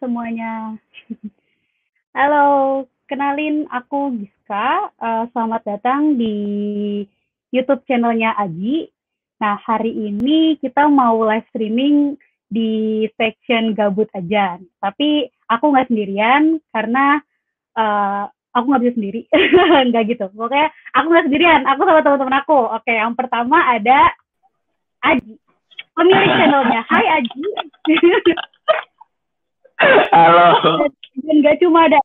semuanya. Halo, kenalin aku Giska. Uh, selamat datang di YouTube channelnya Aji. Nah, hari ini kita mau live streaming di section gabut aja. Tapi aku nggak sendirian karena uh, aku nggak bisa sendiri. nggak gitu. Pokoknya aku nggak sendirian. Aku sama teman-teman aku. Oke, yang pertama ada Aji. Pemilik channelnya. Hai Aji. Halo. Dan nggak cuma ada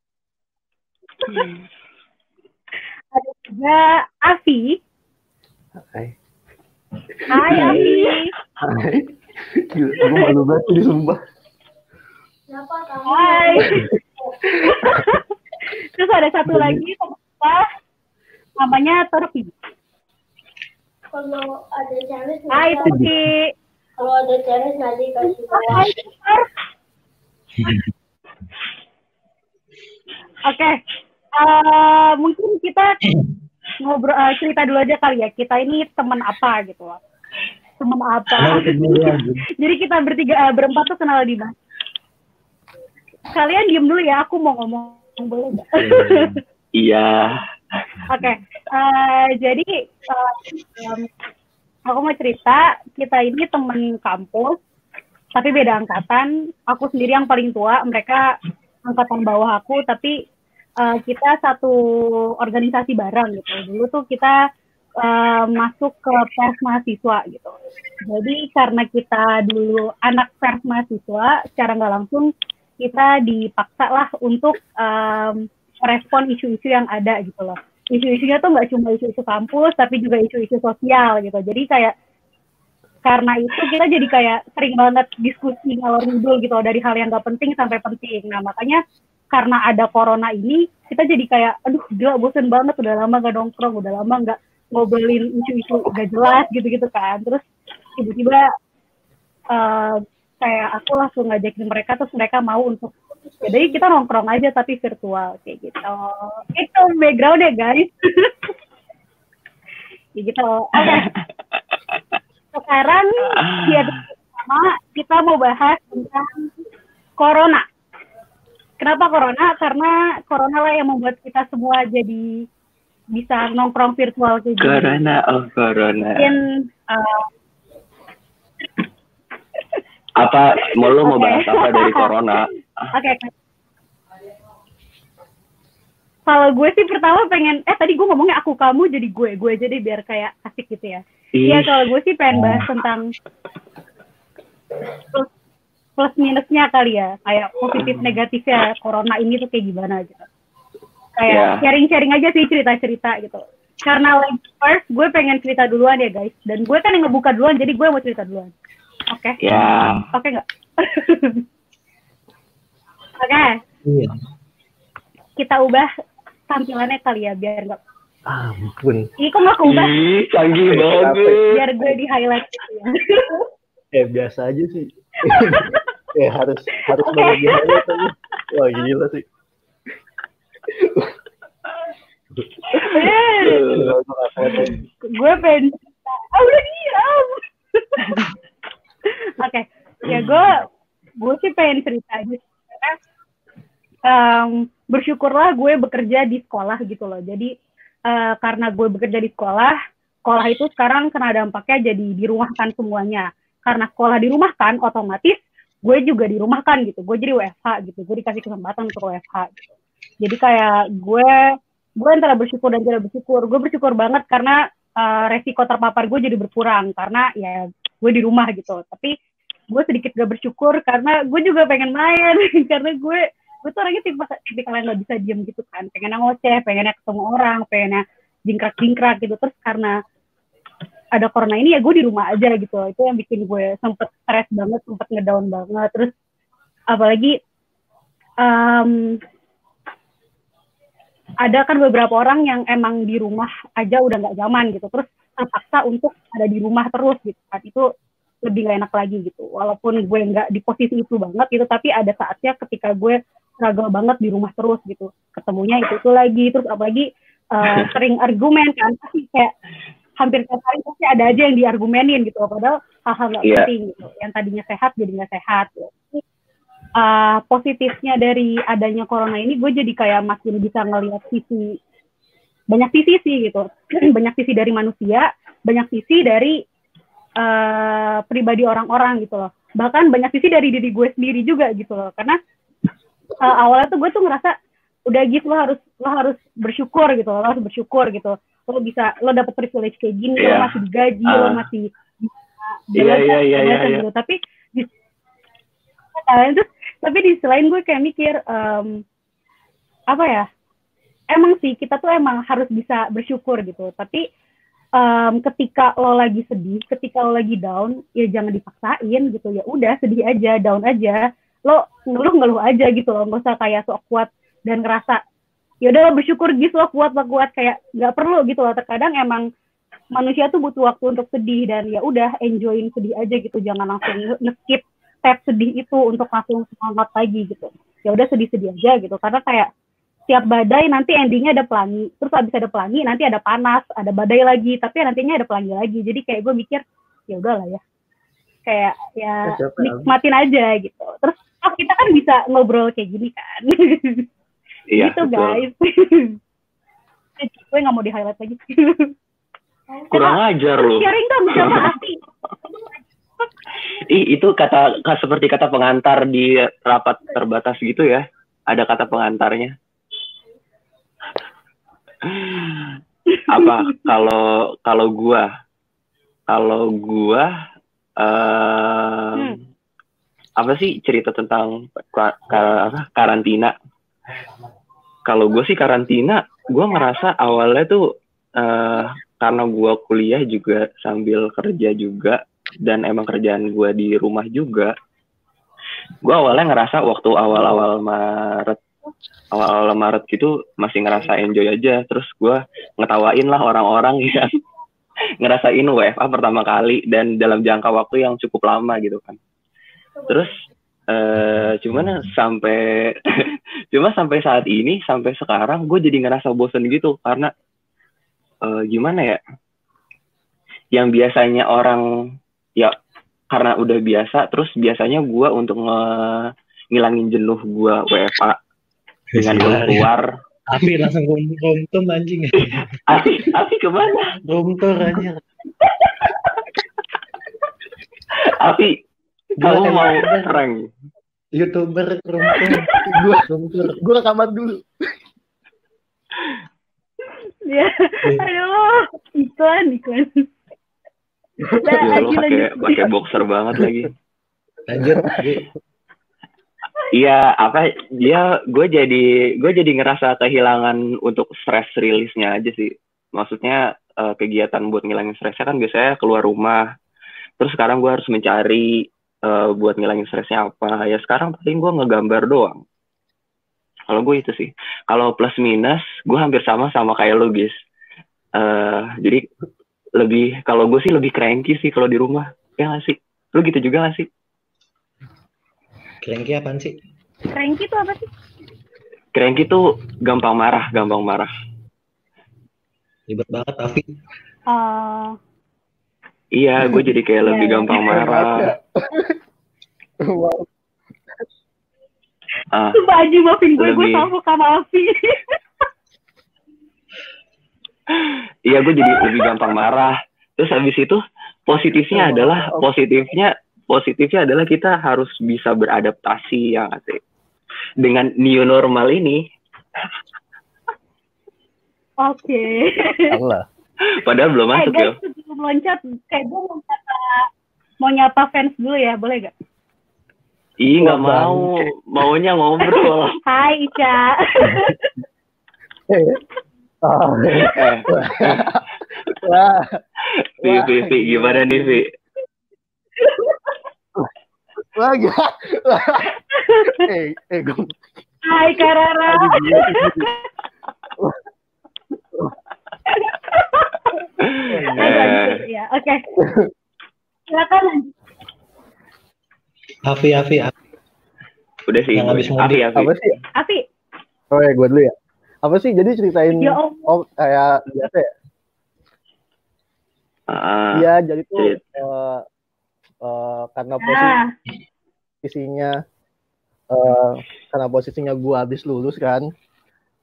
ada juga Afi. Hai. Hai Afi. Hai. Gila, gue malu banget nih sumpah. Hai. Terus ada satu lagi kita namanya Torfi. Kalau ada challenge Hai Torfi. kalau ada challenge nanti kasih tahu. Hai. Oke, Eh, mungkin kita ngobrol eh, cerita dulu aja kali ya. Kita ini teman apa gitu loh. Teman apa? Jadi kita bertiga eh, berempat tuh kenal di mana? Kalian diem dulu ya, aku mau ngomong boleh nggak? Iya. Oke, jadi aku mau cerita kita ini temen kampus, tapi beda angkatan. Aku sendiri yang paling tua, mereka angkatan bawah aku, tapi eh, kita satu organisasi bareng gitu. Dulu tuh kita eh, masuk ke pers mahasiswa gitu. Jadi karena kita dulu anak pers mahasiswa, secara nggak langsung kita dipaksa lah untuk em, respon isu-isu yang ada gitu loh. Isu-isunya tuh nggak cuma isu-isu kampus, tapi juga isu-isu sosial gitu. Jadi kayak karena itu kita jadi kayak sering banget diskusi ngalor ngidul gitu dari hal yang nggak penting sampai penting. Nah makanya karena ada corona ini kita jadi kayak aduh gila bosen banget udah lama gak nongkrong, udah lama nggak ngobrolin isu-isu gak jelas gitu-gitu kan. Terus tiba-tiba eh, kayak aku langsung ngajakin mereka terus mereka mau untuk jadi kita nongkrong aja tapi virtual kayak gitu. Itu background ya guys. ya gitu. Oke. Sekarang di episode pertama kita mau bahas tentang corona. Kenapa corona? Karena corona lah yang membuat kita semua jadi bisa nongkrong virtual kayak gini. Corona, oh corona. Mungkin uh, Apa, mau lo mau bahas apa dari corona? Oke. Kalau gue sih pertama pengen, eh tadi gue ngomongnya aku kamu jadi gue, gue jadi biar kayak asik gitu ya. Iya kalau gue sih pengen bahas tentang plus, plus minusnya kali ya, kayak positif negatifnya corona ini tuh kayak gimana gitu. Kayak Ya. sharing-sharing aja sih cerita-cerita gitu. Karena like first gue pengen cerita duluan ya guys, dan gue kan yang ngebuka duluan, jadi gue mau cerita duluan. Oke? ya. Oke nggak? Oke, Iya. kita ubah tampilannya kali ya biar nggak. Ampun. Ih kok nggak keubah? Ih, canggih banget. Biar gue di highlight gitu ya. Eh, biasa aja sih. eh, harus harus Oke. banget gimana tadi. Wah, gila sih. Eh, lagi. gue pengen. Ah udah diam. Oke, ya gue gue sih pengen cerita aja. Karena em, bersyukurlah gue bekerja di sekolah gitu loh. Jadi eh, karena gue bekerja di sekolah, sekolah itu sekarang kena dampaknya jadi dirumahkan semuanya. Karena sekolah dirumahkan, otomatis gue juga dirumahkan gitu. Gue jadi WFH gitu. Gue dikasih kesempatan untuk WFH. Gitu. Jadi kayak gue gue antara bersyukur dan tidak bersyukur. Gue bersyukur banget karena eh, resiko terpapar gue jadi berkurang karena ya gue di rumah gitu. Tapi gue sedikit gak bersyukur karena gue juga pengen main karena gue gue tuh orangnya tipe tipikal yang nggak bisa diem gitu kan. Pengennya ngoceh pengennya ketemu orang pengennya jingkrak jingkrak gitu. Terus karena ada corona ini ya gue di rumah aja gitu. Itu yang bikin gue sempet stres banget sempet ngedown banget. Terus apalagi em, ada kan beberapa orang yang emang di rumah aja udah nggak zaman gitu. Terus terpaksa untuk ada di rumah terus gitu kan. Itu lebih gak enak lagi gitu. Walaupun gue nggak di posisi itu banget gitu tapi ada saatnya ketika gue struggle banget di rumah terus gitu. Ketemunya itu itu lagi terus apalagi eh, sering argumen kan pasti kayak hampir tiap hari pasti ada aja yang diargumenin gitu padahal hal-hal nggak Iya. penting gitu. Yang tadinya sehat jadi nggak sehat. Gitu. uh, positifnya dari adanya corona ini gue jadi kayak makin bisa ngelihat sisi banyak sisi sih gitu. Banyak sisi dari manusia banyak sisi dari uh, pribadi orang-orang gitu loh. Bahkan banyak sisi dari diri gue sendiri juga gitu loh. Karena uh, awalnya tuh gue tuh ngerasa udah gitu lo harus lo harus bersyukur gitu lo harus bersyukur gitu lo bisa lo dapet privilege kayak gini Iya. lo masih digaji lo Ah. masih bisa Iya, iya, iya, iya, iya. tapi di terus tapi di selain gue kayak mikir em, apa ya emang sih kita tuh emang harus bisa bersyukur gitu tapi em, ketika lo lagi sedih ketika lo lagi down ya jangan dipaksain gitu ya udah sedih aja down aja lo ngeluh ngeluh aja gitu loh. Nggak usah kayak sok kuat dan ngerasa ya udah bersyukur gitu lo kuat lo kuat. Kayak nggak perlu gitu loh. Terkadang emang manusia tuh butuh waktu untuk sedih dan ya udah enjoyin sedih aja gitu. Jangan langsung nge- nge-skip step sedih itu untuk langsung semangat lagi gitu. Ya udah sedih-sedih aja gitu. Karena kayak tiap badai nanti endingnya ada pelangi. Terus habis ada pelangi nanti ada panas ada badai lagi. Tapi nantinya ada pelangi lagi. Jadi kayak gue mikir ya udahlah ya. Kayak ya nikmatin aja gitu. Terus oh, kita kan bisa ngobrol kayak gini kan Iya, gitu betul. guys gue nggak mau di highlight lagi Kurang ajar lu. sharing dong sama Afi Ih, itu kata ka- seperti kata pengantar di rapat terbatas gitu ya. Ada kata pengantarnya. Apa kalau kalau gua kalau gua em, Hmm. Apa sih cerita tentang karantina? Kalau gue sih karantina, gue ngerasa awalnya tuh eh, karena gue kuliah juga sambil kerja juga dan emang kerjaan gue di rumah juga, gue awalnya ngerasa waktu awal-awal Maret, awal-awal Maret gitu masih ngerasa enjoy aja, terus gue ngetawain lah orang-orang yang ngerasain WFA pertama kali dan dalam jangka waktu yang cukup lama gitu kan. Terus eh cuman sampai cuma sampai saat ini sampai sekarang gue jadi ngerasa bosen gitu. Karena eh, gimana ya? Yang biasanya orang ya karena udah biasa terus biasanya gue untuk nge- ngilangin jenuh gue WFA dengan Gila, keluar. Api langsung rum rumtum anjing. Afi Afi ke mana? Rumtur anjing. Gua kamu kayak mau youtuber. prank Youtuber rumtur. Gua Rumtur. gua ke kamar dulu. ya aduh iklan iklan Nah, Ya, pakai pakai boxer banget lagi Lanjut. Iya, apa dia gue jadi gue jadi ngerasa kehilangan untuk stress rilisnya aja sih. Maksudnya eh, kegiatan buat ngilangin stresnya kan biasanya keluar rumah. Terus sekarang gue harus mencari eh, buat ngilangin stresnya apa. Ya sekarang paling gue ngegambar doang. Kalau gue itu sih. Kalau plus minus, gue hampir sama sama kayak lo guys. Eh, jadi lebih kalau gue sih lebih cranky sih kalau di rumah. Ya nggak sih? Lu gitu juga gak sih? Cranky apaan sih? Cranky itu apa sih Cranky tuh gampang marah, gampang marah. Ribet banget Afi. Eh, Iya, gue jadi kayak Iya, lebih iya. gampang marah. Wow. Ah, Sumpah Aji maafin gue, gue Lebih- sama sama Afi. iya, gue jadi lebih gampang marah. Terus habis itu positifnya adalah positifnya positifnya adalah kita harus bisa beradaptasi ya nggak sih? Dengan new normal ini. Oke. Allah. Padahal belum Eh masuk ya. guys, sebelum loncat, kayak gue mau nyapa, mau nyapa fans dulu ya, boleh gak? Ih, nggak mau. Maunya ngobrol. Hai Ica. Oh, eh, wah. Vi, Vi, Vi, gimana nih? Wah, gila. Wah. Eh, eh, gue Hai Karara. Ya, oke. Silakan lanjut. Afi Afi Afi. Udah sih. Yang habis mudik. Afi, Afi. apa sih? Afi, Oh ya, gue dulu ya. Apa sih? Jadi ceritain ya Allah. oh kayak biasa ya? Ah, Iya, jadi tuh eh, eh, karena posisinya eh, karena posisinya gue habis lulus kan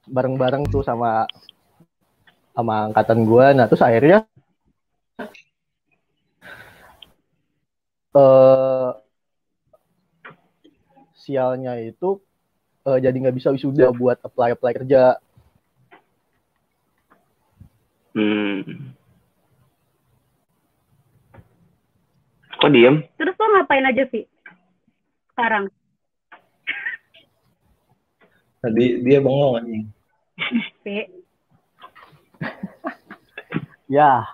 bareng-bareng tuh sama sama angkatan gue nah terus akhirnya eh sialnya itu eh, jadi nggak bisa wisuda buat apply apply kerja Hmm. Kok diem? Terus lo ngapain aja sih sekarang? Tadi dia bengong anjing. Ya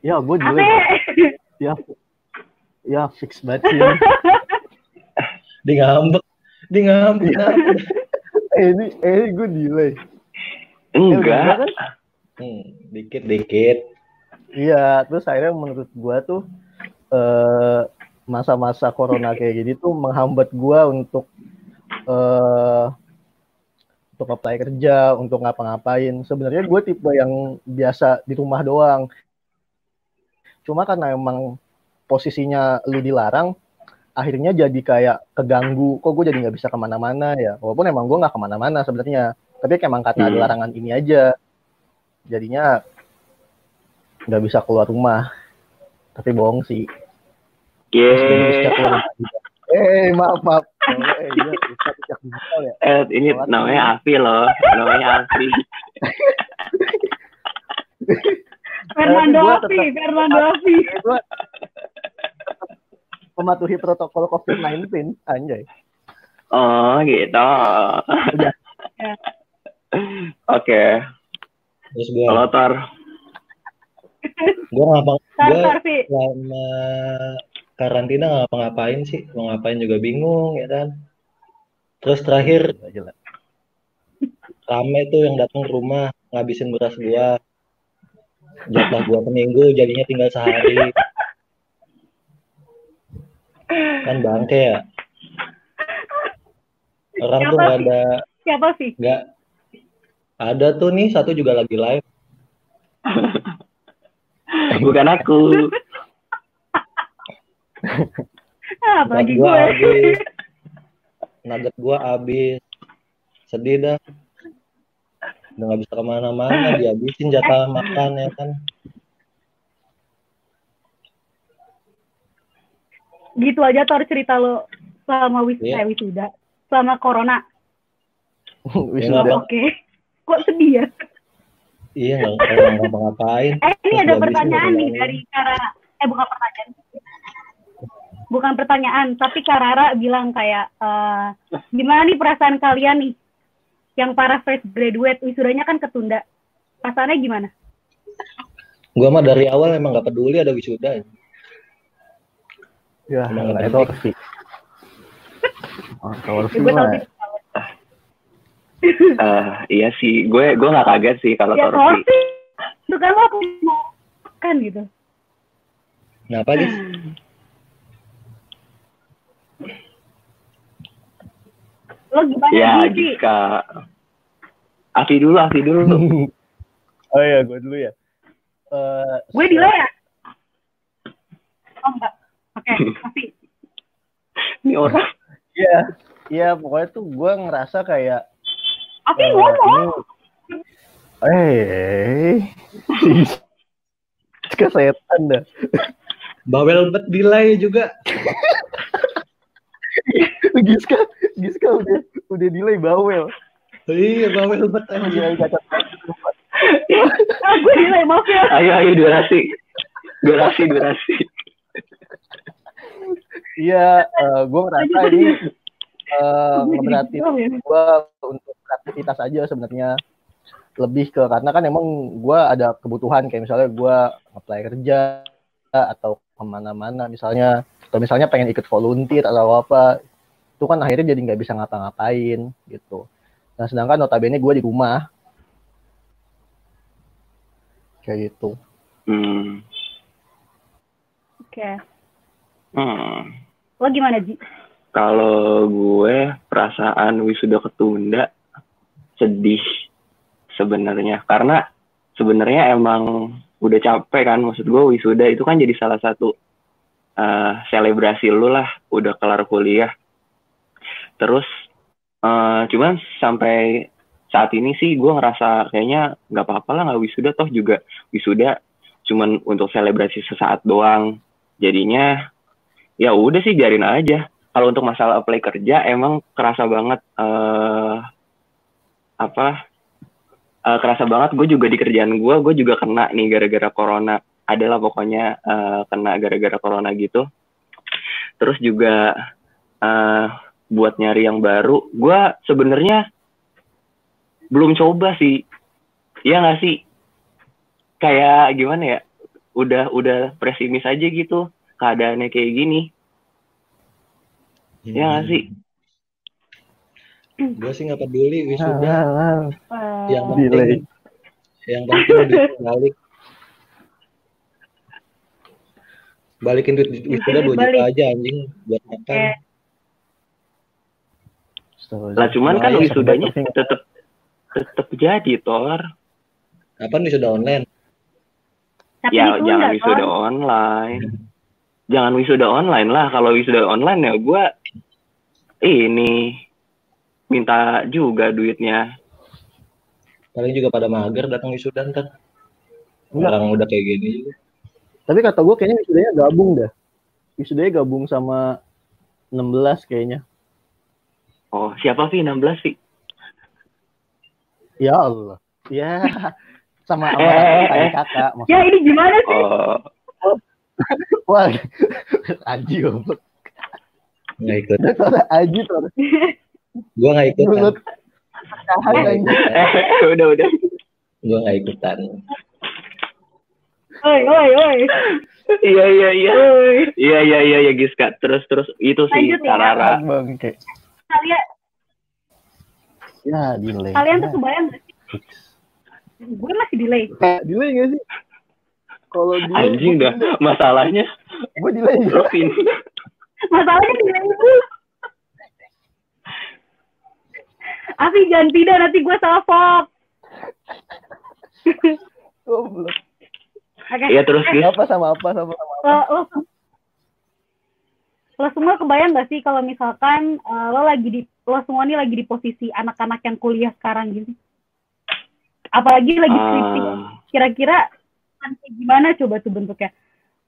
ya gue dulu ya ya fix banget sih Dia ngambek. Dia ngambek. eh ini eh gue delay Eh, udah Enggak. kan? Hmm, dikit dikit. Iya, terus akhirnya menurut gua tuh eh, masa-masa corona kayak gini tuh menghambat gua untuk eh untuk apply kerja, untuk ngapa-ngapain. Sebenarnya gue tipe yang biasa di rumah doang. Cuma karena emang posisinya lu dilarang, akhirnya jadi kayak keganggu. Kok gue jadi nggak bisa ke mana-mana ya? Walaupun emang gue nggak ke mana-mana sebenarnya. Tapi emang karena ada Hmm. larangan ini aja. Jadinya nggak bisa keluar rumah. Tapi bohong sih. Terus Eh, maaf, maaf. Oh, eh, iya, ya. Eh, ini namanya Afi loh. Namanya Afi. Fernando gua Afi, Fernando Afi. Eh, gua mematuhi protokol COVID-19, anjay. Oh, gitu. Oke. Terus gue, Kalau Tor, gue ngapa? Tar, Gue tar, Karantina ngapa-ngapain sih? Mau ngapain juga bingung ya kan. Terus terakhir rame tuh yang datang ke rumah ngabisin beras gua. Jatah gua seminggu jadinya tinggal sehari. Kan bangke ya. Orang tuh Siapa nggak sih? ada Siapa sih? nggak ada tuh nih satu juga lagi live. bukan aku. Ah, apalagi gue. habis. Nugget gua habis. Sedih dah. Udah nggak bisa ke mana-mana, dihabisin jatah makan ya kan. gitu aja Tor cerita lo selama wis Iya. eh, wisuda. Selama corona. Wisuda. ngapa? Oke. Kok sedih ya? Iya nggak ngapa-ngapain. Eh, ini ada pertanyaan nih dari Kara. Eh, bukan pertanyaan. Bukan pertanyaan, tapi Karara bilang kayak, eh, gimana nih perasaan kalian nih? Yang para fresh graduate, wisudanya kan ketunda. Perasaannya gimana? Gua mah dari awal emang nggak peduli ada wisuda. Ya, Emang nggak itu sih. Eh, iya sih, gue gue nggak kaget sih kalau Ya, Tor kalau sih. sih, itu kan lo mau kan gitu. Kenapa guys? Lo gimana Ya, sih? Giska. Afi dulu, Afi dulu. oh iya, gue dulu ya. Eh, Gue delay ya? Oh enggak. Oke, tapi Ini orang. Iya, iya pokoknya tuh gue ngerasa kayak tapi eh, ngomong. ini eh kesetan dah. Bawel bet delay juga. Giska, Giska udah udah delay bawel. Iya bawel bet Dia anjing. cacat. Ah, gue delay, maaf ya. Ayo, ayo durasi. Durasi, durasi. Iya, gue ngerasa ini eh ngeberatin Oh, ya. gue untuk aktivitas aja sebenarnya lebih ke karena kan emang gue ada kebutuhan kayak misalnya gue apply kerja atau ke mana-mana misalnya atau misalnya pengen ikut volunteer atau apa itu kan akhirnya jadi nggak bisa ngapa-ngapain gitu nah sedangkan notabene gue di rumah kayak gitu Hmm. Oke. Hmm. Lo gimana, Ji? Kalau gue perasaan wisuda ketunda sedih sebenarnya karena sebenarnya emang udah capek kan maksud gue wisuda itu kan jadi salah satu eh, selebrasi lu lah udah kelar kuliah terus Eh, cuman sampai saat ini sih gue ngerasa kayaknya nggak apa-apa lah nggak wisuda toh juga wisuda cuman untuk selebrasi sesaat doang. Jadinya ya udah sih biarin aja. Kalau untuk masalah apply kerja emang kerasa banget eh apa eh, kerasa banget gue juga di kerjaan gue gue juga kena nih gara-gara corona. Adalah pokoknya eh, kena gara-gara corona gitu. Terus juga eh buat nyari yang baru gue sebenarnya belum coba sih Iya nggak sih kayak gimana ya udah udah pesimis aja gitu keadaannya kayak gini Iya nggak sih Gue sih nggak peduli Ah, wisuda. ah, ah. Eh, Yang Delay. penting, yang penting balik. Balikin duit wisuda dua juta aja anjing buat makan. Eh. Lah cuman kan Lumayan, wisudanya sebentar. tetep tetep jadi tor Kapan wisuda online? tapi ya ditunda, jangan wisuda online jangan wisuda online lah kalau wisuda online ya gue ini minta juga duitnya Paling juga pada mager datang wisuda ntar. Orang udah kayak gini juga. Tapi kata gue kayaknya wisudanya gabung dah. Wisudanya gabung sama 16 kayaknya. Oh siapa sih 16 sih Ya Allah. Ya. Sama sama Eh, tadi eh. kakak. ya Maksudnya. ini gimana sih oh Wah. Aji goblok. Nggak ikut. Aji tuh. Gue nggak ikutan. Mulut. Tahan Nggak anjing. ikutan. eh udah udah Gue nggak ikutan. oi oi oi iya iya iya oi iya iya iya iya Giska terus terus itu sih Lanjut ya. Tarara Bangke. Kalian Ya, delay. kalian tuh Ya. kebayang gak sih gue masih delay Eh, delay gak sih? Kalau delay, anjing dah masalahnya Gue delay. bro ini masalahnya delay itu Afi jangan tidak nanti gue salah pop Goblok. Oke. iya terus Gis Apa sama apa sama sama apa? lo, lo, lo semua kebayang gak sih kalau misalkan eh, lo lagi di lo semua nih lagi di posisi anak-anak yang kuliah sekarang gitu? Apalagi lagi skripsi. Ah, kira-kira nanti gimana coba tuh bentuknya?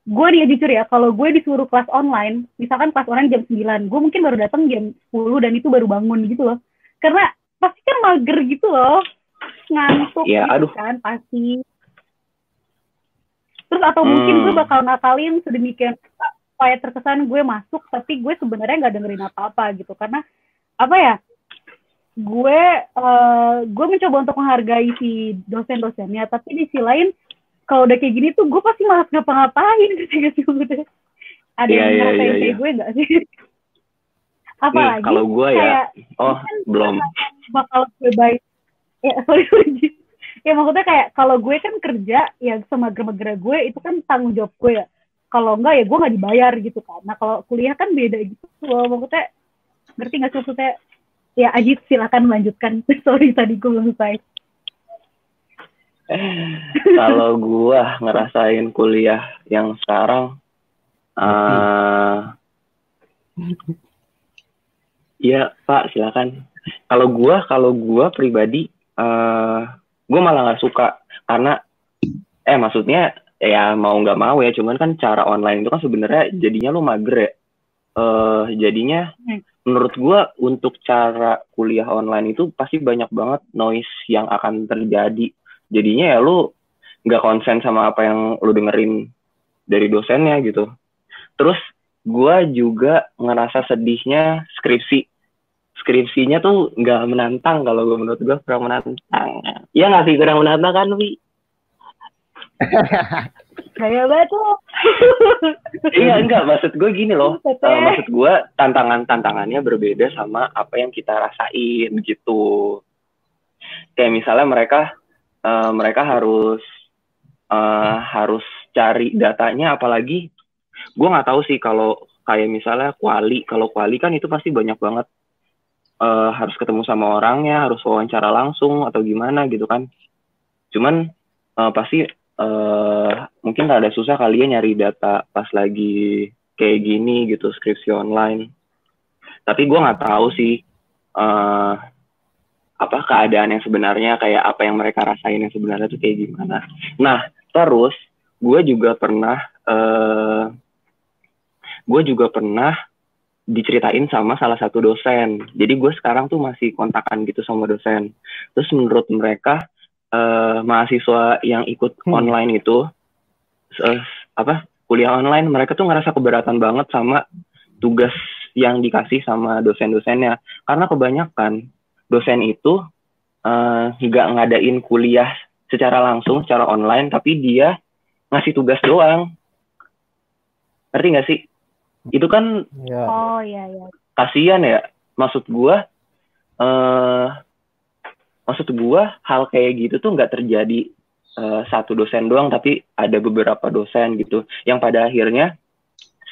Gue nih jujur ya kalau gue disuruh kelas online misalkan kelas online jam 9 gue mungkin baru datang jam 10 dan itu baru bangun gitu loh. Karena pasti kan mager gitu loh. Ngantuk Iya, gitu aduh. kan pasti. Terus atau mungkin Hmm. gue bakal nakalin sedemikian supaya terkesan gue masuk tapi gue sebenarnya nggak dengerin apa-apa gitu. Karena apa ya gue eh, gue mencoba untuk menghargai si dosen-dosennya tapi di sisi lain kalau udah kayak gini tuh gue pasti malas ngapa-ngapain gitu udah. Ada Iya, yang iya, ngerasain iya, kayak iya. gue gak sih? Apalagi kalau gue ya kayak oh belum. bakal gue baik. Ya sorry sorry. Ya maksudnya kayak kalau gue kan kerja ya semager-mager gue itu kan tanggung jawab gue ya kalau enggak ya gue nggak dibayar gitu kan. Nah kalau kuliah kan beda gitu loh maksudnya ngerti nggak sih maksudnya? Ya Ajit silakan melanjutkan. Sorry tadi gue belum selesai. Kalau gua ngerasain kuliah yang sekarang eh Iya Pak silakan. Kalau gua kalau gua pribadi eh gua malah nggak suka. Karena eh maksudnya ya mau nggak mau ya cuman kan cara online itu kan sebenarnya jadinya lu mager ya. Eh jadinya Hmm. menurut gua untuk cara kuliah online itu pasti banyak banget noise yang akan terjadi. Jadinya ya lu nggak konsen sama apa yang lu dengerin dari dosennya gitu. Terus gua juga ngerasa sedihnya skripsi. Skripsinya tuh nggak menantang kalau gue menurut gua kurang menantang. Iya nggak sih kurang menantang kan, Wi? Kayak banget tuh? Iya enggak. Maksud gue gini loh. Eh, maksud gue tantangan-tantangannya berbeda sama apa yang kita rasain gitu. Kayak misalnya mereka eh, mereka harus eh, harus cari datanya apalagi gue nggak tahu sih kalau kayak misalnya kuali. Kalau kuali kan itu pasti banyak banget. Eh, harus ketemu sama orangnya harus wawancara langsung atau gimana gitu kan. Cuman eh, pasti eh, mungkin ada susah kali ya nyari data pas lagi kayak gini gitu skripsi online tapi gue nggak tahu sih eh, apa keadaan yang sebenarnya kayak apa yang mereka rasain yang sebenarnya tuh kayak gimana. Nah terus gue juga pernah eh gue juga pernah diceritain sama salah satu dosen. Jadi gue sekarang tuh masih kontakan gitu sama dosen. Terus menurut mereka eh, mahasiswa yang ikut Hmm. online itu eh, apa kuliah online mereka tuh ngerasa keberatan banget sama tugas yang dikasih sama dosen-dosennya karena kebanyakan dosen itu eh, nggak ngadain kuliah secara langsung secara online tapi dia ngasih tugas doang ngerti nggak sih itu kan Ya. Oh iya iya. kasihan ya maksud gua eh maksud gua hal kayak gitu tuh nggak terjadi eh, satu dosen doang tapi ada beberapa dosen gitu. Yang pada akhirnya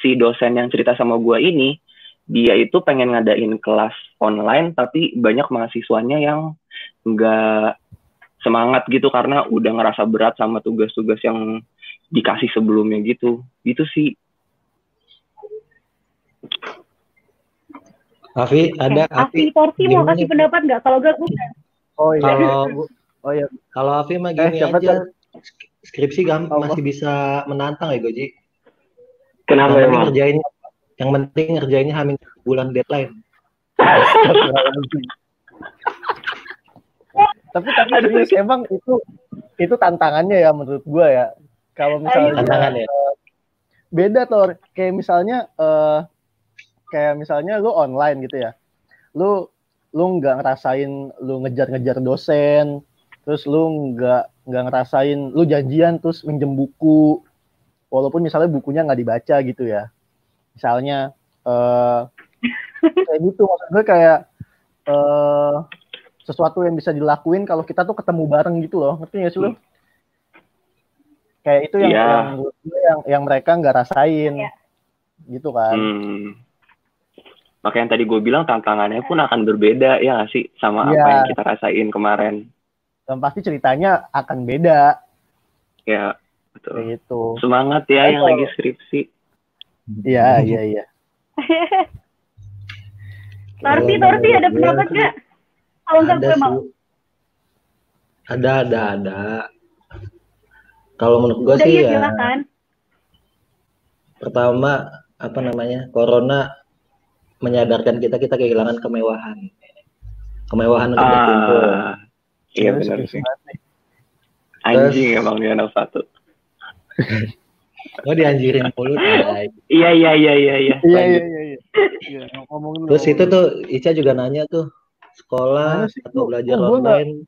si dosen yang cerita sama gua ini dia itu pengen ngadain kelas online tapi banyak mahasiswanya yang nggak semangat gitu karena udah ngerasa berat sama tugas-tugas yang dikasih sebelumnya gitu. Gitu sih. Afi ada Afi Afi Torsi mau kasih pendapat nggak? Kalau gak gue Oh iya. kalau Oh iya. kalau Afi mah Eh, gini siapa aja tuh? skripsi gam Apa? masih bisa menantang ya Goji kenapa yang penting emang ngerjain yang penting ngerjainnya hamil bulan deadline tapi tapi serius emang itu itu tantangannya ya menurut gua ya. Kalau misalnya tantangan ya beda tuh kayak misalnya eh kayak misalnya lu online gitu ya lu lu nggak ngerasain lu ngejar-ngejar dosen terus lu nggak nggak ngerasain lu janjian terus minjem buku walaupun misalnya bukunya nggak dibaca gitu ya misalnya eh kayak gitu maksud gue kayak eh sesuatu yang bisa dilakuin kalau kita tuh ketemu bareng gitu loh ngerti nggak sih lu kayak itu yang Iya. yang yang yang mereka nggak rasain Iya. gitu kan Hmm. Maka yang tadi gue bilang tantangannya pun akan berbeda ya nggak sih sama Iya. apa yang kita rasain kemarin. dan pasti ceritanya akan beda Ya, betul. kayak gitu Semangat ya yang Ayo. lagi skripsi. iya iya iya Torsi Kalau Torsi ada pendapat nggak? Kalau nggak gue mau. ada ada ada kalau menurut gue sih iya ya silakan. pertama apa namanya corona menyadarkan kita kita kehilangan kemewahan. Kemewahan untuk berkumpul. Ah, iya Terus, benar terus sih. Anjing emang dia anak satu. oh dianjirin mulu. Iya iya iya iya iya. iya iya iya. Iya Iya, terus itu tuh Ica juga nanya tuh sekolah atau belajar online?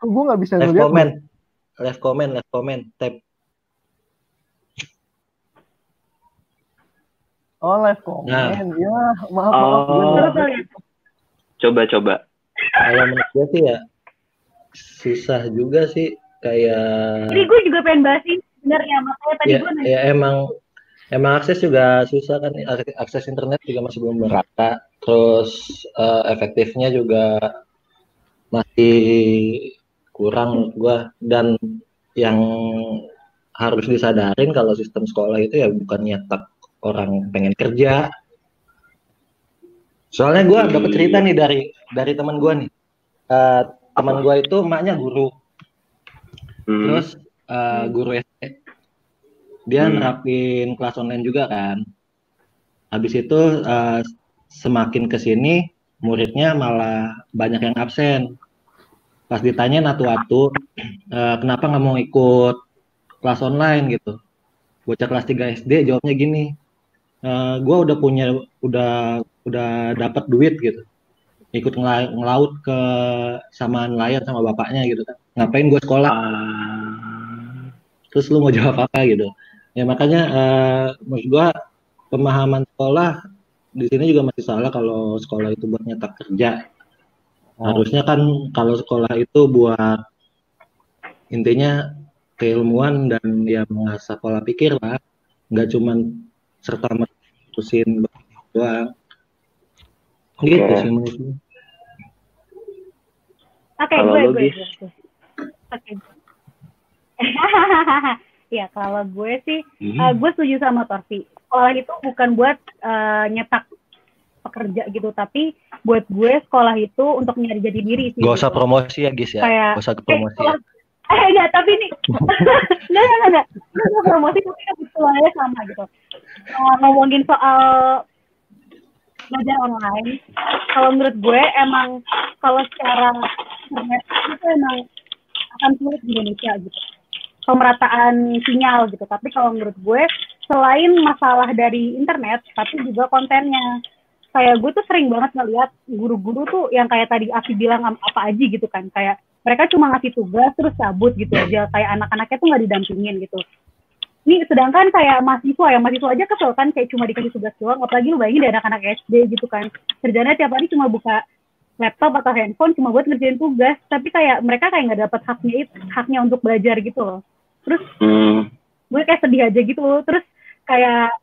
Gue nggak bisa ngeliat comment. Live comment live comment. Tab oh live comment Nah. ya maaf maaf gue Oh. Coba lihat. Coba coba. kalau menurut gue sih ya susah juga sih kayak Ini gue juga pengen bahas ini sebenarnya makanya tadi ya, gue nanya. ya emang emang akses juga susah kan Ak- akses internet juga masih belum merata terus eh, efektifnya juga masih kurang menurut gua dan yang harus disadarin kalau sistem sekolah itu ya bukan nyetak orang pengen kerja soalnya gua dapat cerita nih dari dari teman gua nih Eh, teman gua itu emaknya guru Hmm. Terus eh, guru SD dia Hmm. nerapin kelas online juga kan. Habis itu eh, semakin ke sini muridnya malah banyak yang absen. Pas ditanya natu-atu, eh, kenapa nggak mau ikut kelas online gitu? Bocah kelas 3 SD jawabnya gini, "Eh, gua udah punya udah udah dapat duit gitu. Ikut ngela- ngelaut ke sama nelayan sama bapaknya gitu kan. Ngapain gue sekolah? Ah, terus lu mau jawab apa gitu ya makanya eh, menurut gua pemahaman sekolah di sini juga masih salah kalau sekolah itu buat nyetak kerja harusnya kan kalau sekolah itu buat intinya keilmuan dan ya mengasah pola pikir lah nggak cuman serta merta terusin doang gitu Oke. sih menurut gua. Oke, Kalau gue, lo, gue, gue, gue. Oke. ya, kalau gue sih, hmm. eh, gue setuju sama Torsi. Sekolah itu bukan buat eh, nyetak pekerja gitu tapi buat gue sekolah itu untuk nyari jati diri sih Gak usah gitu. promosi ya guys ya. Kayak- Gak usah Eh, promosi ya. Eh enggak tapi ini enggak enggak enggak. Enggak promosi tapi kebetulannya sama gitu. Kalau ngomongin soal belajar online kalau menurut gue emang kalau secara internet itu emang akan sulit di Indonesia gitu. Pemerataan sinyal gitu. Tapi kalau menurut gue selain masalah dari internet tapi juga kontennya. Kayak gue tuh sering banget ngeliat guru-guru tuh yang kayak tadi Afi bilang apa aja gitu kan? Kayak mereka cuma ngasih tugas terus cabut gitu aja. Kayak anak-anaknya tuh nggak didampingin gitu. Ini sedangkan kayak mahasiswa ya mahasiswa aja kesel kan kayak cuma dikasih tugas doang. Apalagi lu bayangin dari anak-anak SD gitu kan. Kerjanya tiap hari cuma buka laptop atau handphone cuma buat ngerjain tugas. Tapi kayak mereka kayak nggak dapat haknya itu haknya untuk belajar gitu loh. Terus Hmm. gue kayak sedih aja gitu loh. Terus kayak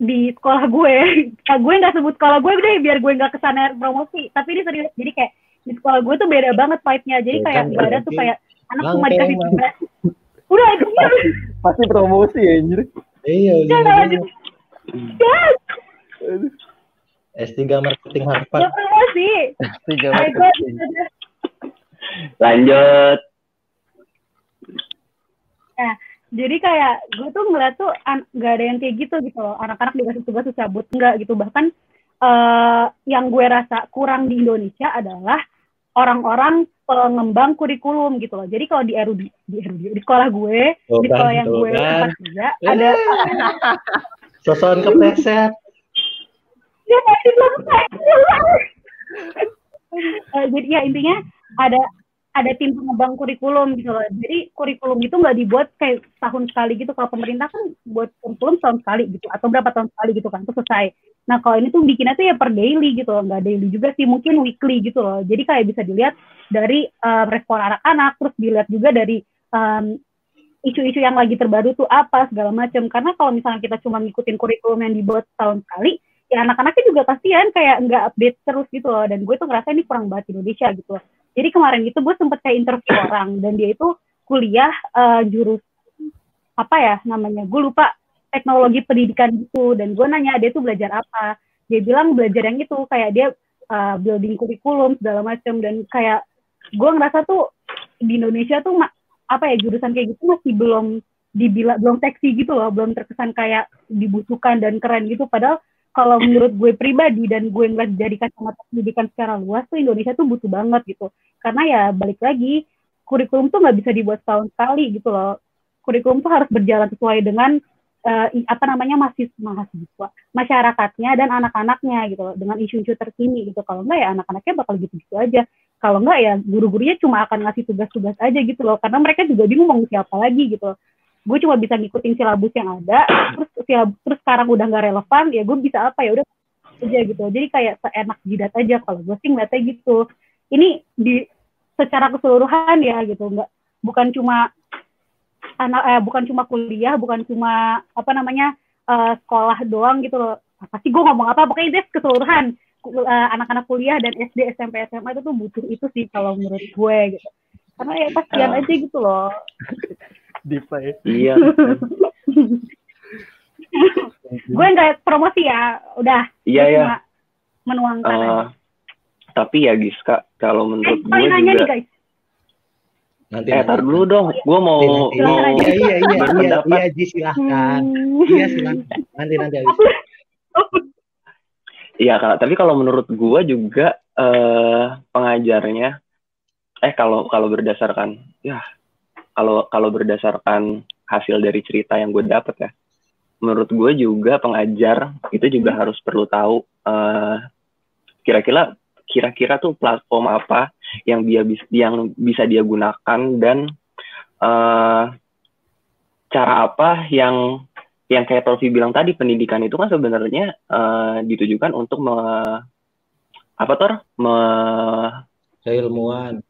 di sekolah gue gue nggak sebut sekolah gue deh biar gue nggak ke sana promosi. Tapi ini serius jadi kayak di sekolah gue tuh beda banget vibe-nya jadi Tuh kayak kan, nggak ada tuh kayak anak cuma dikasih tugas udah itu Pasti promosi ya anjir. Iya, Nggak, nggak lanjut. Ya, S3 marketing Harvard. nggak promosi Tiga kayak gue marketing. Lanjut. Nah, jadi kayak gue tuh ngeliat tuh nggak ada yang kayak gitu gitu loh. Anak-anak dikasih tugas tuh cabut enggak gitu. Bahkan eh yang gue rasa kurang di Indonesia adalah orang-orang pengembang kurikulum gitu loh. Jadi kalau di RUD, di RUD, di sekolah gue, Tuh di kan, sekolah yang gue kan. tempat kerja ada Sosokan kepleset. ya. Eh, jadi ya intinya ada ada tim pengembang kurikulum gitu loh. Jadi kurikulum itu nggak dibuat kayak tahun sekali gitu. Kalau pemerintah kan buat kurikulum tahun sekali gitu atau berapa tahun sekali gitu kan, terus selesai. Nah kalau ini tuh bikinnya tuh ya per daily gitu loh, nggak daily juga sih, mungkin weekly gitu loh. Jadi kayak bisa dilihat dari eh, respon anak-anak, terus dilihat juga dari em, isu-isu yang lagi terbaru tuh apa segala macam. Karena kalau misalnya kita cuma ngikutin kurikulum yang dibuat tahun sekali, ya anak-anaknya juga kasihan kayak nggak update terus gitu loh. Dan gue tuh ngerasa ini kurang banget Indonesia gitu loh. Jadi kemarin itu gue sempet kayak interview orang dan dia itu kuliah eh, jurus apa ya namanya gue lupa teknologi pendidikan gitu. Dan gue nanya dia tuh belajar apa? Dia bilang belajar yang itu kayak dia uh, building kurikulum segala macam dan kayak gue ngerasa tuh di Indonesia tuh apa ya jurusan kayak gitu masih belum dibilang belum seksi gitu loh belum terkesan kayak dibutuhkan dan keren gitu. Padahal kalau menurut gue pribadi dan gue ngeliat dari kacamata pendidikan secara luas tuh Indonesia tuh butuh banget gitu. Karena ya balik lagi kurikulum tuh nggak bisa dibuat setahun sekali gitu loh. Kurikulum tuh harus berjalan sesuai dengan i- apa namanya mahasiswa, mahasiswa masyarakatnya dan anak-anaknya gitu loh dengan isu-isu terkini gitu. Kalau enggak ya anak-anaknya bakal gitu-gitu aja. Kalau enggak ya guru-gurunya cuma akan ngasih tugas-tugas aja gitu loh karena mereka juga bingung mau siapa lagi gitu loh. Gue cuma bisa ngikutin silabus yang ada terus silabus terus sekarang udah nggak relevan ya gue bisa apa ya udah aja gitu. Jadi kayak seenak jidat aja kalau gue sih ngeliatnya gitu. Ini di secara keseluruhan ya gitu nggak bukan cuma anak eh, bukan cuma kuliah bukan cuma apa namanya eh, sekolah doang gitu loh. Apa sih gue ngomong apa? Pokoknya itu keseluruhan. Eh, anak-anak kuliah dan SD SMP SMA itu tuh butuh itu sih kalau menurut gue gitu. Karena ya kasihan Ah. aja gitu loh Dipa ya. Iya. gue nggak promosi ya udah Iya Gue ya. cuma menuangkan aja. Eh, tapi ya Giska, kalau eh, menurut paling gue nanya nih juga. guys Nanti. Eh, tar dulu dong. Gue mau Nanti, nanti. mau Iya, iya, iya, iya, berpendapat. iya, Ji, silahkan. Hmm. Iya, silahkan. Nanti, nanti habis. Iya, Kak. Tapi kalau menurut gua juga eh pengajarnya eh kalau kalau berdasarkan ya kalau kalau berdasarkan hasil dari cerita yang gue dapat ya. Menurut gue juga pengajar itu juga harus perlu tahu eh kira-kira kira-kira tuh platform apa yang dia bis, yang bisa dia gunakan dan eh cara apa yang yang kayak Tolvi bilang tadi pendidikan itu kan sebenarnya eh, ditujukan untuk me, apa tor me, Keilmuan.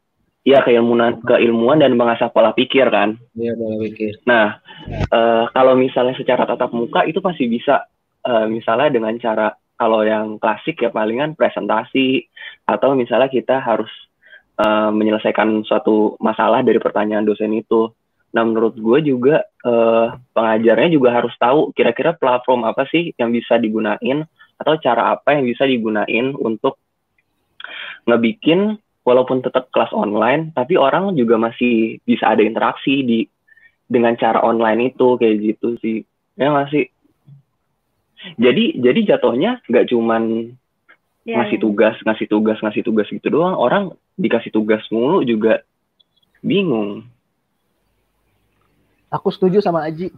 Ya keilmuan keilmuan dan mengasah pola pikir kan Iya, pola pikir. nah eh, kalau misalnya secara tatap muka itu pasti bisa eh, misalnya dengan cara kalau yang klasik ya palingan presentasi atau misalnya kita harus eh, menyelesaikan suatu masalah dari pertanyaan dosen itu nah menurut gue juga eh, pengajarnya juga harus tahu kira-kira platform apa sih yang bisa digunain atau cara apa yang bisa digunain untuk ngebikin walaupun tetap kelas online tapi orang juga masih bisa ada interaksi di dengan cara online itu kayak gitu sih. Ya masih jadi jadi jatuhnya nggak cuman Iya, ngasih iya. tugas ngasih tugas ngasih tugas gitu doang. Orang dikasih tugas mulu juga bingung. Aku setuju sama Aji.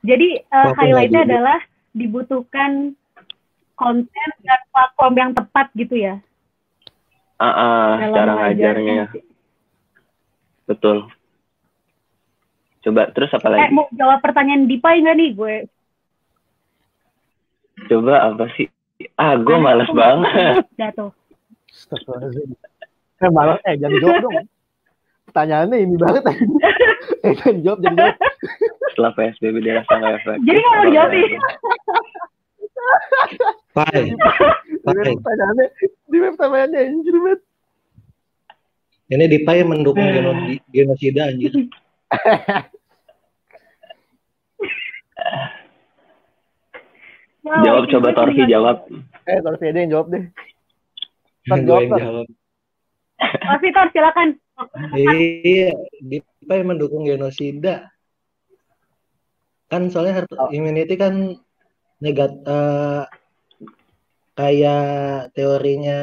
Jadi uh, highlightnya adalah dibutuhkan konten dan platform yang tepat gitu ya ah ah, dalam cara ngajarnya betul coba terus apa Eh lagi mau jawab pertanyaan Dipai nggak nih gue? coba apa sih ah gue males banget Dah tuh. Astagfirullahaladzim. Eh malah, eh jangan jawab dong. Pertanyaannya ini banget. eh jangan jawab, jangan jawab. setelah psbb dirasa nggak efektif Jadi nggak mau dijawab. Pai, Di Pai. pertanyaannya, di anjir banget. Ini Dipai mendukung geno- genosida anjir. Jawab coba Torfi jawab Eh, Torfi aja yang jawab deh. Tor, Gue jawab. Torfi Tor silakan. Iya, Dipai mendukung genosida. Kan soalnya herd immunity kan negat eh, kayak teorinya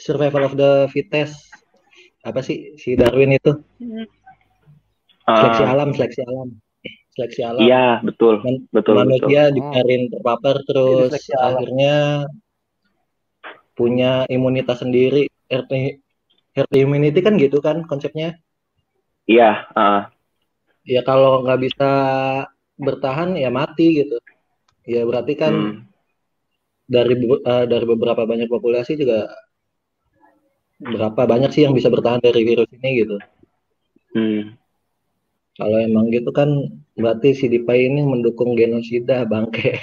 survival of the fittest. Apa sih si Darwin itu? Seleksi Ah, alam, seleksi alam. Seleksi alam. iya betul Man- betul betul manusia dibiarin terpapar terus seleksi alam. akhirnya punya imunitas sendiri herd, herd immunity kan gitu kan konsepnya iya ah, ya kalau nggak bisa bertahan ya mati gitu ya berarti kan hmm, dari eh, dari beberapa banyak populasi juga berapa banyak sih yang bisa bertahan dari virus ini gitu hmm. kalau emang gitu kan berarti si Dipai ini mendukung genosida bangke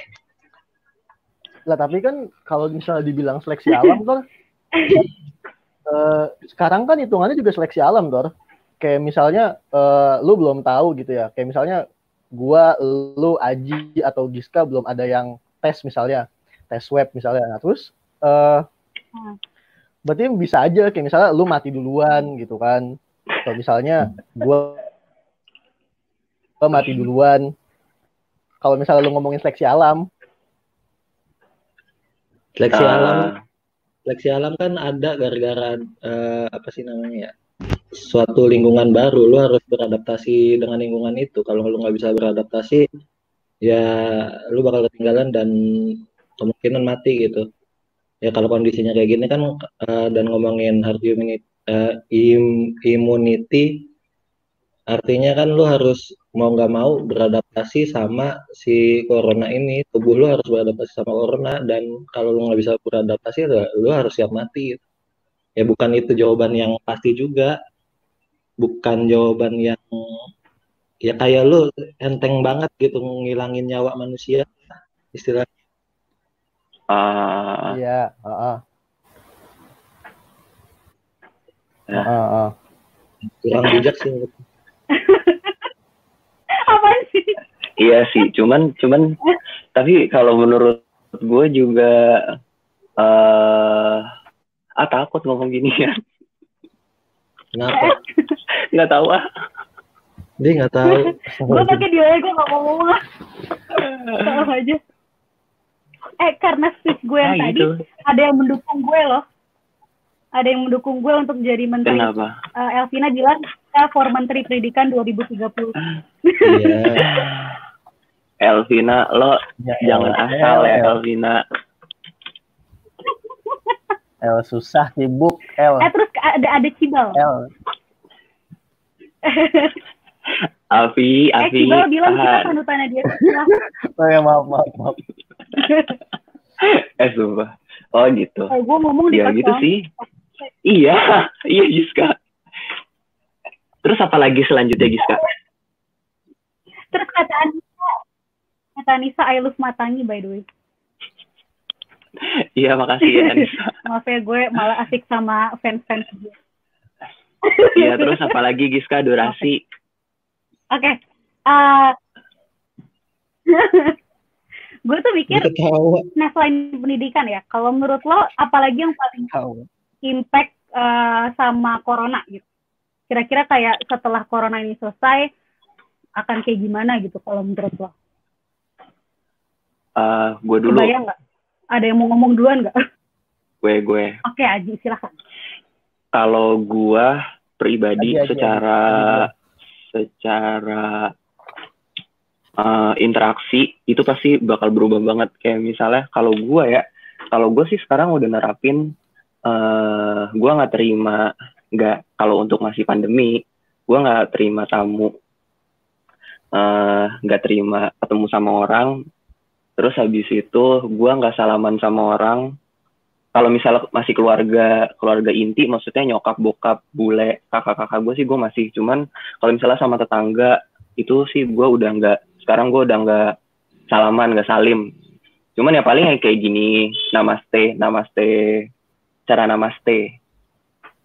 Lah tapi kan kalau misalnya dibilang seleksi alam Tor, eh, sekarang kan hitungannya juga seleksi alam Tor. Kayak misalnya eh, lu belum tahu gitu ya. Kayak misalnya gua, lu, Aji atau Giska belum ada yang tes misalnya, tes web misalnya. Nah, terus eh Hmm. berarti bisa aja kayak misalnya lu mati duluan gitu kan. Atau misalnya gua gua mati duluan. Kalau misalnya lu ngomongin seleksi alam, seleksi Ah, alam seleksi alam kan ada gara-gara eh, apa sih namanya ya suatu lingkungan baru lu harus beradaptasi dengan lingkungan itu. Kalau lu nggak bisa beradaptasi ya lu bakal ketinggalan dan kemungkinan mati gitu. Ya kalau kondisinya kayak gini kan eh, dan ngomongin herd immunity, eh, im- immunity artinya kan lu harus mau nggak mau beradaptasi sama si corona ini. Tubuh lu harus beradaptasi sama corona dan kalau lu nggak bisa beradaptasi lu harus siap mati. Ya bukan itu jawaban yang pasti juga bukan jawaban yang ya kayak lu enteng banget gitu ngilangin nyawa manusia istilah ah, iya, heeh. Ya. Heeh, heeh. kurang bijak sih Apaan sih? iya sih cuman cuman tapi kalau menurut gue juga eh ah takut ngomong gini ya kenapa nggak tahu ah dia nggak tahu gue pakai dia gue gak mau ngomong lah. Tahu aja. Eh karena switch gue yang Ah, tadi gitu. ada yang mendukung gue loh. Ada yang mendukung gue untuk jadi menteri. kenapa Eh, Elvina bilang kita for menteri pendidikan 2030. iya Elvina lo Ya, jangan El, asal ya El, Elvina El susah sibuk El Eh terus ada ada Cibal. El Avi Eh Avi Cibal bilang kita panutannya dia. Oh ya maaf maaf maaf. Eh sumpah. Oh gitu. Eh, gue ngomong di ya gitu kosong. sih. Iya. Iya Giska. Terus apa lagi selanjutnya Giska? Terus kata Anissa, kata Anissa I love Matangi by the way. Iya makasih ya Anissa. Maaf ya gue malah asik sama fans-fans gue. iya terus apa lagi Giska? Durasi. Oke. eh, gue tuh mikir nah selain pendidikan ya kalau menurut lo apalagi yang paling Tahu. impact eh, sama corona gitu? Kira-kira kayak setelah corona ini selesai akan kayak gimana gitu kalau menurut lo? Eh, gue dulu, kebayang nggak ada yang mau ngomong duluan nggak gue gue. oke Aji silahkan Kalau gue pribadi Aji, Aji, secara secara eh, interaksi itu pasti bakal berubah banget. Kayak misalnya kalau gue ya, kalau gue sih sekarang udah nerapin, eh gue nggak terima nggak kalau untuk masih pandemi, gue nggak terima tamu, eh nggak terima ketemu sama orang. Terus habis itu gue nggak salaman sama orang. Kalau misalnya masih keluarga keluarga inti, maksudnya nyokap, bokap, bule, kakak-kakak gue sih gue masih. Cuman kalau misalnya sama tetangga itu sih gue udah nggak. Sekarang gue udah nggak salaman, nggak salim. Cuman ya paling kayak gini, namaste, namaste, cara namaste,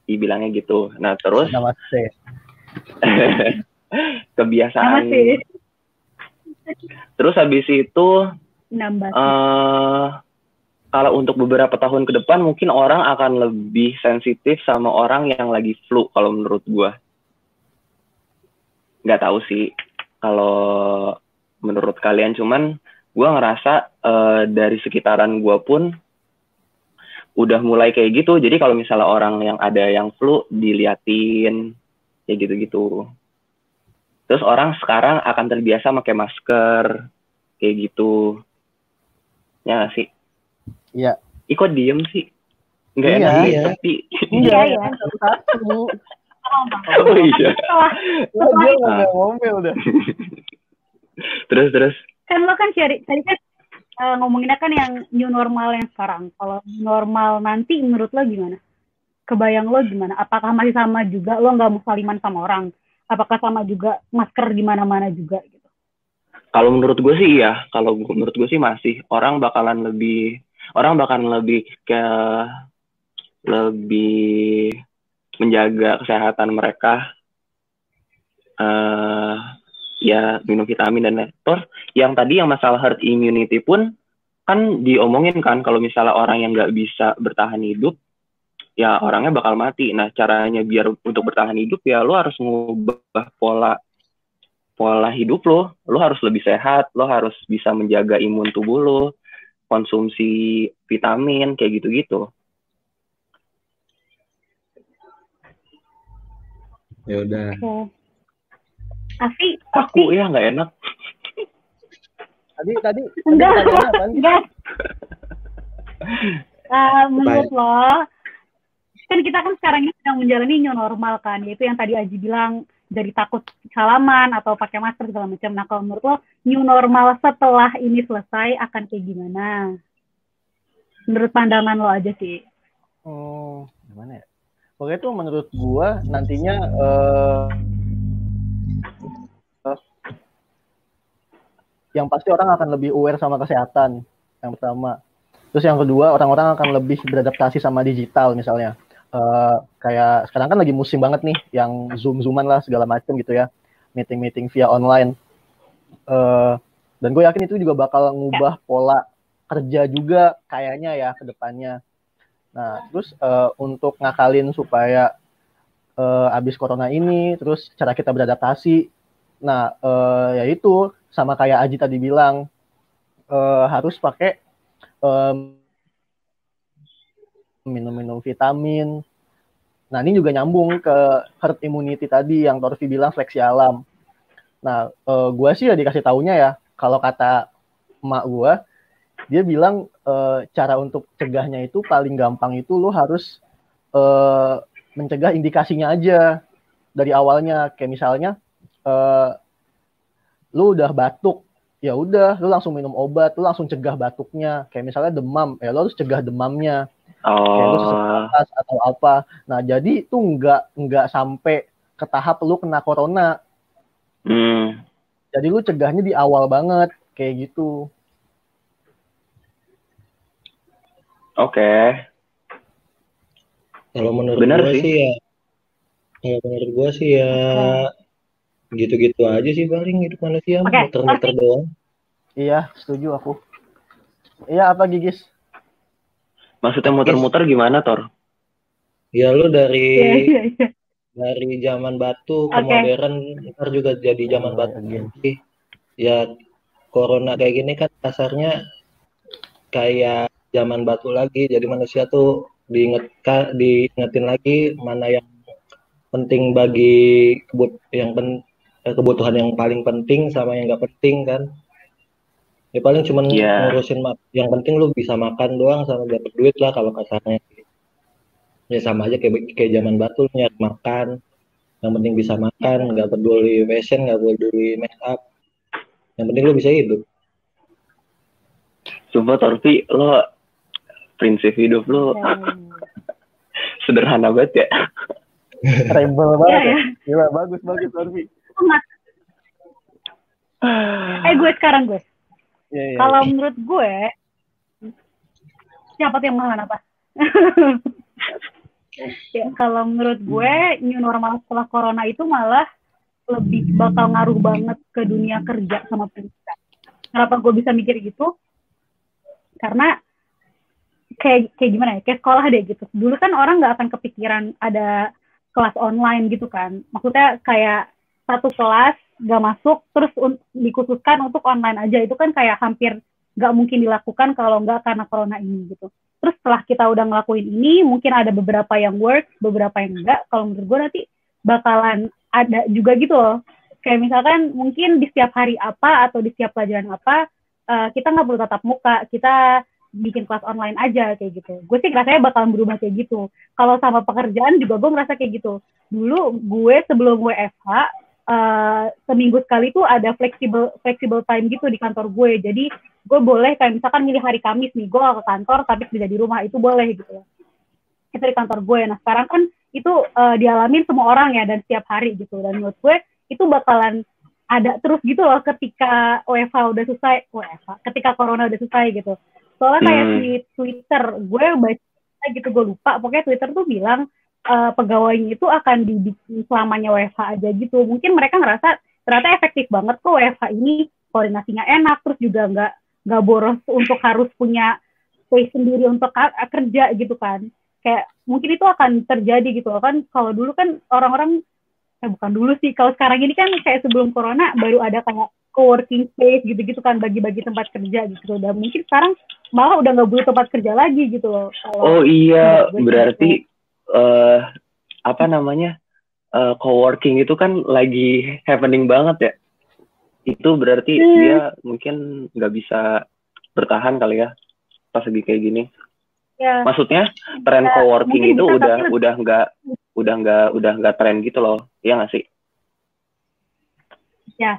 dibilangnya gitu. Nah terus Namaste. kebiasaan. Namaste. Terus habis itu nambah eh kalau untuk beberapa tahun ke depan mungkin orang akan lebih sensitif sama orang yang lagi flu kalau menurut gua. Nggak tahu sih kalau menurut kalian cuman gua ngerasa eh, dari sekitaran gua pun udah mulai kayak gitu. Jadi kalau misalnya orang yang ada yang flu diliatin kayak gitu-gitu. Terus orang sekarang akan terbiasa pakai masker kayak gitu. Ya nggak sih? Iya. Ih kok diem sih? Nggak Iya, enak nih, iya. tapi Iya, iya. Satu-satu. oh iya. setelah Lah, dia ngomel-ngomel udah. Terus terus kan lo kan cari tadi kan eh, ngomonginnya kan yang new normal yang sekarang kalau normal nanti menurut lo gimana kebayang lo gimana apakah masih sama juga lo nggak mau saliman sama orang apakah sama juga masker di mana-mana juga kalau menurut gue sih iya. Kalau menurut gue sih masih orang bakalan lebih orang bakalan lebih ke lebih menjaga kesehatan mereka. eh ya minum vitamin dan. Terus yang tadi yang masalah herd immunity pun kan diomongin kan kalau misalnya orang yang nggak bisa bertahan hidup ya orangnya bakal mati. Nah caranya biar untuk bertahan hidup ya lo harus ngubah pola pola hidup lo, lo harus lebih sehat, lo harus bisa menjaga imun tubuh lo, konsumsi vitamin kayak gitu-gitu. Ya udah. oke Afi Aku ya nggak enak. Tadi tadi tadi enggak pertanyaannya apaan? enggak Eh, menurut lo kan kita kan sekarang ini sedang menjalani new normal kan yaitu yang tadi Aji bilang jadi takut salaman atau pakai masker segala macam nah kalau menurut lo new normal setelah ini selesai akan kayak gimana menurut pandangan lo aja sih Hmm, gimana ya? Pokoknya tuh menurut gua nantinya eh eh, yang pasti orang akan lebih aware sama kesehatan yang pertama. Terus yang kedua orang-orang akan lebih beradaptasi sama digital misalnya. Eh, kayak sekarang kan lagi musim banget nih yang zoom zooman lah segala macam gitu ya, meeting meeting via online. Eh, dan gue yakin itu juga bakal ngubah pola kerja juga kayaknya ya ke depannya. Nah, terus eh, untuk ngakalin supaya eh, abis corona ini, terus cara kita beradaptasi, nah eh, yaitu sama kayak Aji tadi bilang eh, harus pakai em, minum-minum vitamin. Nah, ini juga nyambung ke herd immunity tadi yang Torfi bilang seleksi alam. Nah, eh, gua sih ya dikasih taunya ya, kalau kata emak gua, dia bilang eh, cara untuk cegahnya itu paling gampang itu lo harus eh, mencegah indikasinya aja dari awalnya kayak misalnya eh, lu udah batuk ya udah lu langsung minum obat lu langsung cegah batuknya kayak misalnya demam ya lu harus cegah demamnya Oh, napas atau apa nah jadi itu nggak nggak sampai ke tahap lu kena corona hmm, jadi lu cegahnya di awal banget kayak gitu oke. Kalau menurut Benar gua sih. sih ya, kalau menurut gua sih ya gitu-gitu aja sih paling hidup manusia Oke, muter-muter doang. iya setuju aku Iya apa Gigis? Maksudnya muter-muter gimana, Tor? Ya lu dari Iya, iya, iya. dari zaman batu ke Oke. modern ntar juga jadi zaman batu lagi. Ya corona kayak gini kan kasarnya kayak zaman batu lagi. Jadi manusia tuh diinget diingetin lagi mana yang penting bagi kebut yang pen, eh, kebutuhan yang paling penting sama yang nggak penting kan. Ya paling cuman Iya. ngurusin yang penting lu bisa makan doang sama dapat duit lah kalau kasarnya. Ya sama aja kayak kayak zaman batu nyari makan. Yang penting bisa makan, nggak peduli fashion, nggak peduli make up. Yang penting lu bisa hidup. Sumpah, Torfi, lo prinsip hidup lo sederhana banget ya. Rebel Iya, banget. ya. ya. Gila bagus bagus Torfi. Eh gue sekarang gue. Iya iya. Kalau menurut gue, siapa tuh yang makan apa? ya, kalau menurut gue, new normal setelah corona itu malah lebih bakal ngaruh banget ke dunia kerja sama pendidikan. Kenapa gue bisa mikir gitu? Karena kayak kayak gimana ya? Kayak sekolah deh gitu. Dulu kan orang nggak akan kepikiran ada kelas online gitu kan. Maksudnya kayak satu kelas nggak masuk terus dikhususkan untuk online aja itu kan kayak hampir nggak mungkin dilakukan kalau nggak karena corona ini gitu. Terus setelah kita udah ngelakuin ini, mungkin ada beberapa yang work, beberapa yang enggak. Kalau menurut gue nanti bakalan ada juga gitu loh. Kayak misalkan mungkin di setiap hari apa atau di setiap pelajaran apa, eh, kita nggak perlu tatap muka, kita bikin kelas online aja kayak gitu. Gue sih rasanya bakalan berubah kayak gitu. Kalau sama pekerjaan juga gue merasa kayak gitu. Dulu gue sebelum WFH, eh, seminggu sekali tuh ada flexible flexible time gitu di kantor gue. Jadi gue boleh kayak misalkan milih hari Kamis nih, gue gak ke kantor tapi kerja di rumah itu boleh gitu ya. Itu di kantor gue. Nah sekarang kan itu eh, dialamin semua orang ya dan setiap hari gitu. Dan menurut gue itu bakalan ada terus gitu loh ketika WFH udah selesai, WFH, ketika corona udah selesai gitu. Soalnya kayak Hmm. di Twitter, gue baca gitu, gue lupa, pokoknya Twitter tuh bilang eh, pegawainya itu akan dibikin selamanya WFH aja gitu. Mungkin mereka ngerasa ternyata efektif banget kok WFH ini koordinasinya enak, terus juga nggak nggak boros untuk harus punya space sendiri untuk kerja gitu kan. Kayak mungkin itu akan terjadi gitu loh kan. Kalau dulu kan orang-orang eh bukan dulu sih, kalau sekarang ini kan kayak sebelum corona baru ada kayak co-working space gitu-gitu kan bagi-bagi tempat kerja gitu. Dan mungkin sekarang malah udah nggak butuh tempat kerja lagi gitu loh. Oh iya, berarti eh apa namanya eh, coworking itu kan lagi happening banget ya. Itu berarti Hmm. dia mungkin nggak bisa bertahan kali ya pas lagi kayak gini. ya Maksudnya tren Bisa, coworking itu bisa, udah tapi udah nggak udah nggak udah nggak tren gitu loh, iya nggak sih? ya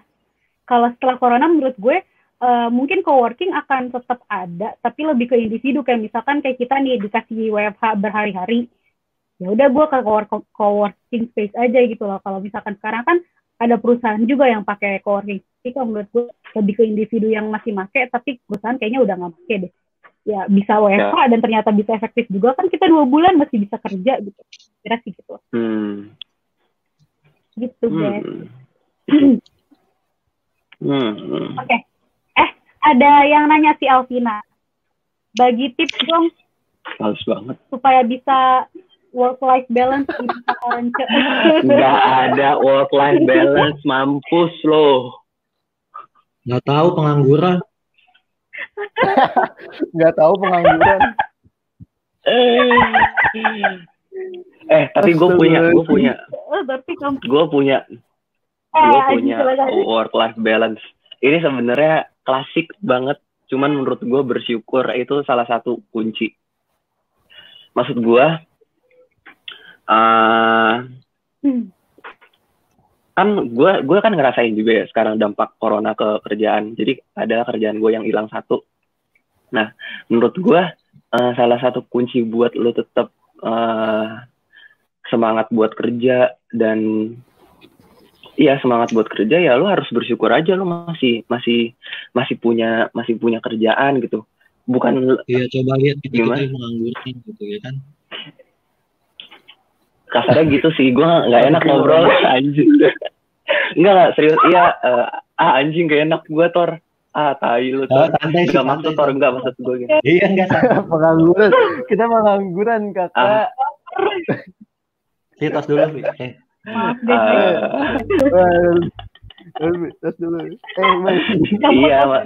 kalau setelah corona menurut gue eh, mungkin coworking akan tetap ada tapi lebih ke individu kayak misalkan kayak kita nih dikasih WFH berhari-hari ya udah gue ke co- coworking space aja gitu loh kalau misalkan sekarang kan ada perusahaan juga yang pakai coworking tapi kalau menurut gue lebih ke individu yang masih make tapi perusahaan kayaknya udah nggak pakai deh ya bisa WFH dan ternyata bisa efektif juga kan kita dua bulan masih bisa kerja gitu kira sih gitu Hmm. gitu guys Hmm. Hmm. Oke. Eh, ada yang nanya si Alvina. Bagi tips dong Males banget. supaya bisa work life balance di masa current. Nggak ada work life balance, mampus loh. Nggak tahu pengangguran. Nggak tahu pengangguran. Eh, tapi gue punya, gue punya, Oh, gue punya, eh, gue punya work life balance. Ini sebenarnya klasik banget, cuman menurut gue bersyukur itu salah satu kunci. Maksud gue, eh Hmm. kan gue gue kan ngerasain juga ya sekarang dampak corona ke kerjaan jadi ada kerjaan gue yang hilang satu nah menurut gue eh, salah satu kunci buat lo tetap eh, semangat buat kerja dan iya semangat buat kerja ya lo harus bersyukur aja lo masih masih masih punya masih punya kerjaan gitu bukan Iya coba lihat kita Gimana? kita pengangguran gitu ya kan. Kasarnya gitu sih gue nggak enak ngobrol. anjing. Enggak enggak serius. Iya eh, ah anjing gak enak gue tor ah tai lu Oh, Tor santai sih, nggak maksud santai. Tor enggak maksud gue gitu. Iya enggak santai. pengangguran. Kita pengangguran kakak. Ah. Tos dulu. Eh, Maaf deh. Ah, Eh, terus dulu. Eh iya mak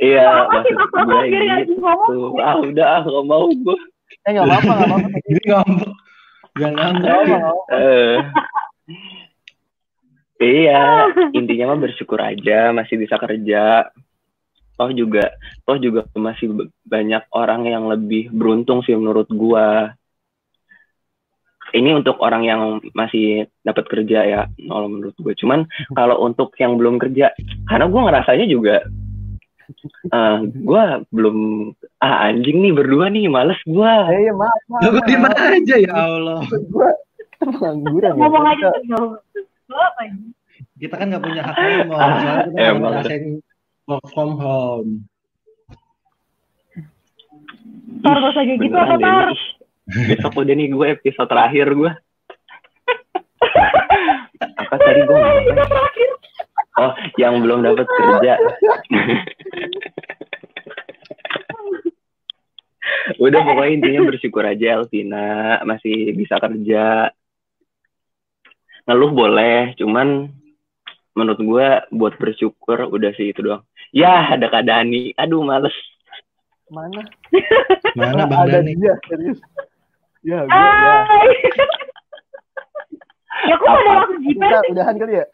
iya maksud aku gue gitu. ngomong? ah udah ah nggak mau gue eh nggak apa-apa nggak apa-apa Jadi ngambek. Gak ngambek. Eh, iya, intinya mah bersyukur aja masih bisa kerja. Toh juga, toh juga masih banyak orang yang lebih beruntung sih menurut gua. Ini untuk orang yang masih dapat kerja ya, kalau menurut gue. Cuman kalau untuk yang belum kerja, karena gua ngerasanya juga, eh gua belum ah anjing nih berdua nih, males gua. eh iya maaf maaf, Lu di mana aja ya Allah. Gua kita pengangguran ya Ngomong aja Kita- tuh. Kan nggak punya hak ngomong. Ah, Soalnya kita emang. nggak ngerasain work from home. Tar, gak usah kayak gitu apa, Tar? Besok udah nih gue episode terakhir gue. Apa tadi gue? Terakhir. Oh, yang belum dapat kerja. udah pokoknya intinya bersyukur aja Elvina masih bisa kerja. Ngeluh boleh, cuman menurut gue buat bersyukur udah sih itu doang. Ya, ada Kak Dani. Aduh, males. mana Mana Bang ada Dani? dia serius ya gua ya. Ya kok langsung jiper kita sih? udahan kali ya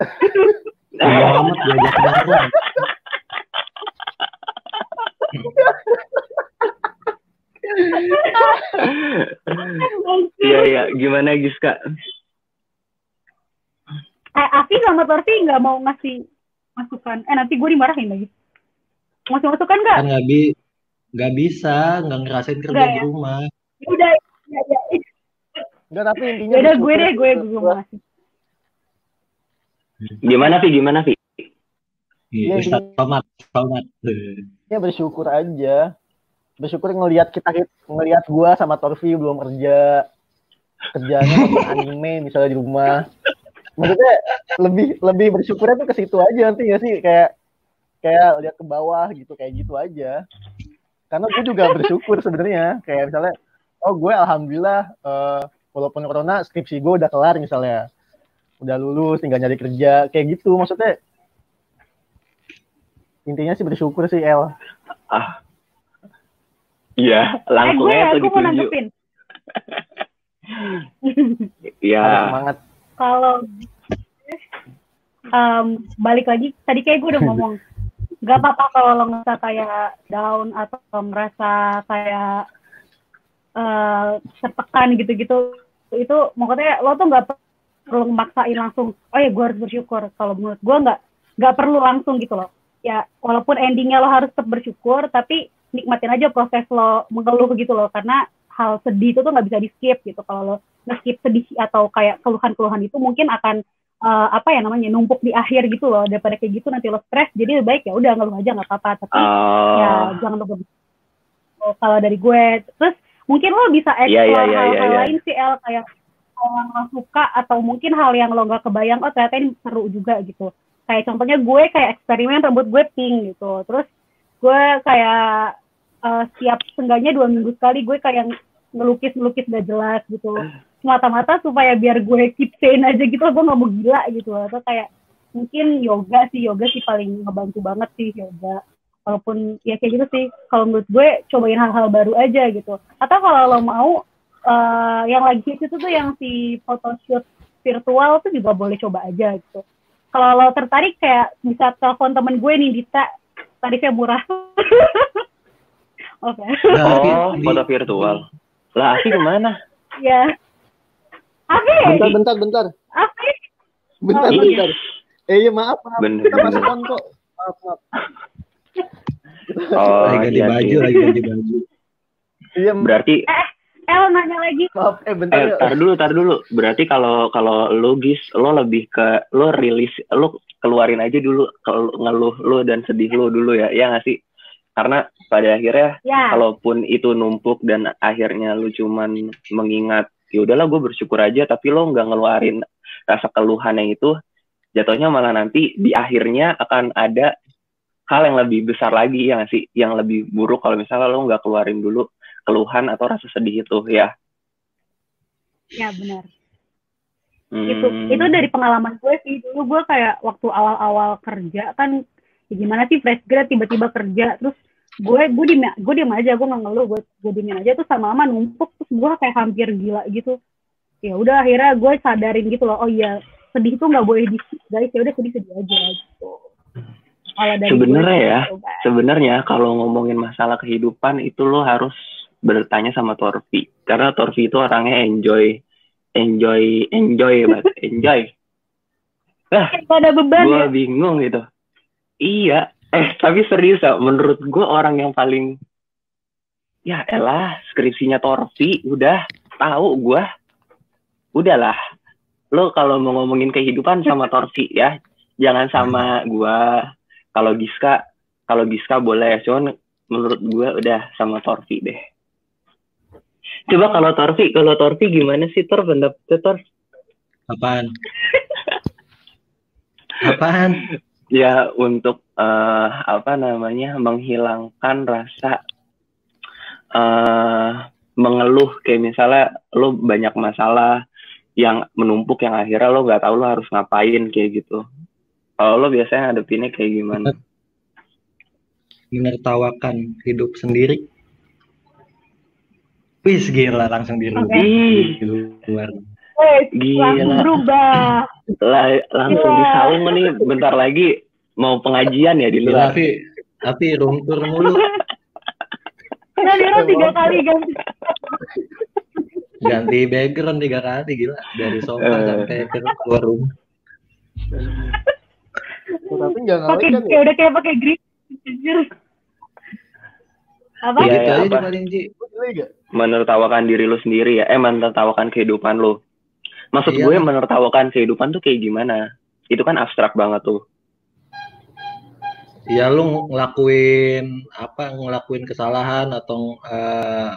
Iya amat diajak. Iya, iya. Gimana, Giska? Eh, Afi sama Torfi nggak mau ngasih masukan. Eh, nanti gue dimarahin lagi. Ngasih masukan nggak? Kan nggak bi nggak bisa, nggak ngerasain kerja Nggak di ya? rumah. Ya udah, ya, ya. enggak tapi intinya Ya udah gue deh, gue gue mau ngasih. Gimana, Vi? Gimana, Vi? Iya, Iya, Ustaz Tomat, Tomat. ya bersyukur aja. Bersyukur ngelihat kita ngelihat gua sama Torfi belum kerja. Kerjanya anime misalnya di rumah. Maksudnya lebih lebih bersyukurnya tuh ke situ aja nanti ya sih? Kayak kayak lihat ke bawah gitu kayak gitu aja. Karena gue juga bersyukur sebenarnya. Kayak misalnya oh gue alhamdulillah eh, walaupun corona skripsi gue udah kelar misalnya udah lulus tinggal nyari kerja kayak gitu maksudnya intinya sih bersyukur sih El Ah. Iya, Eh, gue langsungnya ya, tuh gue. Iya. Semangat Kalau em, balik lagi, tadi kayak gue udah ngomong, gak apa-apa kalau lo ngerasa kayak down atau merasa kayak eh tertekan gitu-gitu. Itu maksudnya lo tuh gak perlu memaksain langsung, oh ya gue harus bersyukur. Kalau menurut gue nggak nggak perlu langsung gitu loh. Ya walaupun endingnya lo harus tetap bersyukur, tapi nikmatin aja proses lo mengeluh gitu loh. Karena hal sedih itu tuh nggak bisa di skip gitu. Kalau lo nge-skip sedih atau kayak keluhan-keluhan itu mungkin akan eh, apa ya namanya numpuk di akhir gitu loh daripada kayak gitu nanti lo stres jadi lebih baik ya udah ngeluh aja nggak apa-apa tapi Oh. ya jangan lupa Oh, kalau dari gue terus mungkin lo bisa Iya, explore iya, iya, hal-hal iya, iya. lain sih El kayak lo suka atau mungkin hal yang lo nggak kebayang oh ternyata ini seru juga gitu. Kayak contohnya gue kayak eksperimen rambut gue pink gitu. Terus gue kayak eh, setiap sengganya dua minggu sekali gue kayak ngelukis ngelukis gak jelas gitu. Semata-mata supaya biar gue keep sane aja gitu gue nggak mau gila gitu. Atau kayak mungkin yoga sih yoga sih paling ngebantu banget sih yoga. Walaupun ya kayak gitu sih kalau menurut gue cobain hal-hal baru aja gitu. Atau kalau lo mau eh, yang lagi hits itu tuh yang si photoshoot virtual tuh juga boleh coba aja gitu. Kalau lo tertarik kayak bisa telepon temen gue nih Dita. Tarifnya murah. Oke. Nah, Afi, Oh, foto virtual. Lah, Afi ke mana? ya Oke, bentar bentar bentar. Oke. bentar Oh, iya. bentar. Eh iya maaf maaf. Bener, kita on kok. Maaf maaf. Oh, lagi ganti iya baju, sih. lagi ganti baju. iya Berarti El nanya lagi. maaf eh bentar eh tar dulu, tar dulu. Berarti kalau kalau lu gis, lo lebih ke lo rilis, lo keluarin aja dulu kalau ngeluh lo dan sedih lo dulu ya, ya nggak sih? Karena pada akhirnya Ya. kalaupun itu numpuk dan akhirnya lu cuman mengingat ya udahlah gue bersyukur aja tapi lo nggak ngeluarin rasa keluhannya itu jatuhnya malah nanti di akhirnya akan ada hal yang lebih besar lagi ya nggak sih yang lebih buruk kalau misalnya lo nggak keluarin dulu keluhan atau rasa sedih itu ya Ya benar. Hmm. Itu itu dari pengalaman gue sih. Dulu gue kayak waktu awal-awal kerja kan ya gimana sih fresh grad tiba-tiba kerja terus gue gue diem gue diem aja gue nggak ngeluh gue gue diemin aja terus sama lama numpuk terus gue kayak hampir gila gitu ya udah akhirnya gue sadarin gitu loh oh iya sedih tuh nggak boleh di guys ya udah sedih sedih aja gitu Sebenarnya ya, gitu, sebenarnya kalau ngomongin masalah kehidupan itu lo harus bertanya sama Torfi. Karena Torfi itu orangnya enjoy enjoy enjoy banget enjoy. Gak ada beban gue ya? bingung gitu. Iya. Eh tapi serius ya menurut gue orang yang paling ya elah skripsinya Torfi udah tahu gue udahlah. Lo kalau mau ngomongin kehidupan sama Torfi ya jangan sama gue kalau Giska kalau Giska boleh. Cuman menurut gue udah sama Torfi deh coba kalau Torfi kalau Torfi gimana sih Tor pendapatnya Tor Apaan? Apaan? ya untuk eh, apa namanya menghilangkan rasa eh mengeluh kayak misalnya lo banyak masalah yang menumpuk yang akhirnya lo nggak tahu lo harus ngapain kayak gitu kalau lo biasanya ngadepinnya kayak gimana Menertawakan hidup sendiri. Wis gila langsung di di luar. Eh, Gila. langsung berubah La- langsung Gila. disaung nih bentar lagi mau pengajian ya di Gila, luar tapi tapi rungkur mulu dia orang tiga kali ganti ganti background tiga kali gila dari sofa Eh. sampai ke keluar rumah. Tapi nggak pakai ngalahin kan ya? udah kayak pakai grip. Apa? Iya, gitu iya, aja apa? paling Ji. Lu nggak? menertawakan diri lo sendiri ya. Eh menertawakan kehidupan lo maksud Iya. gue menertawakan kehidupan tuh kayak gimana? Itu kan abstrak banget tuh. Ya lu ngelakuin apa? Ngelakuin kesalahan atau eh,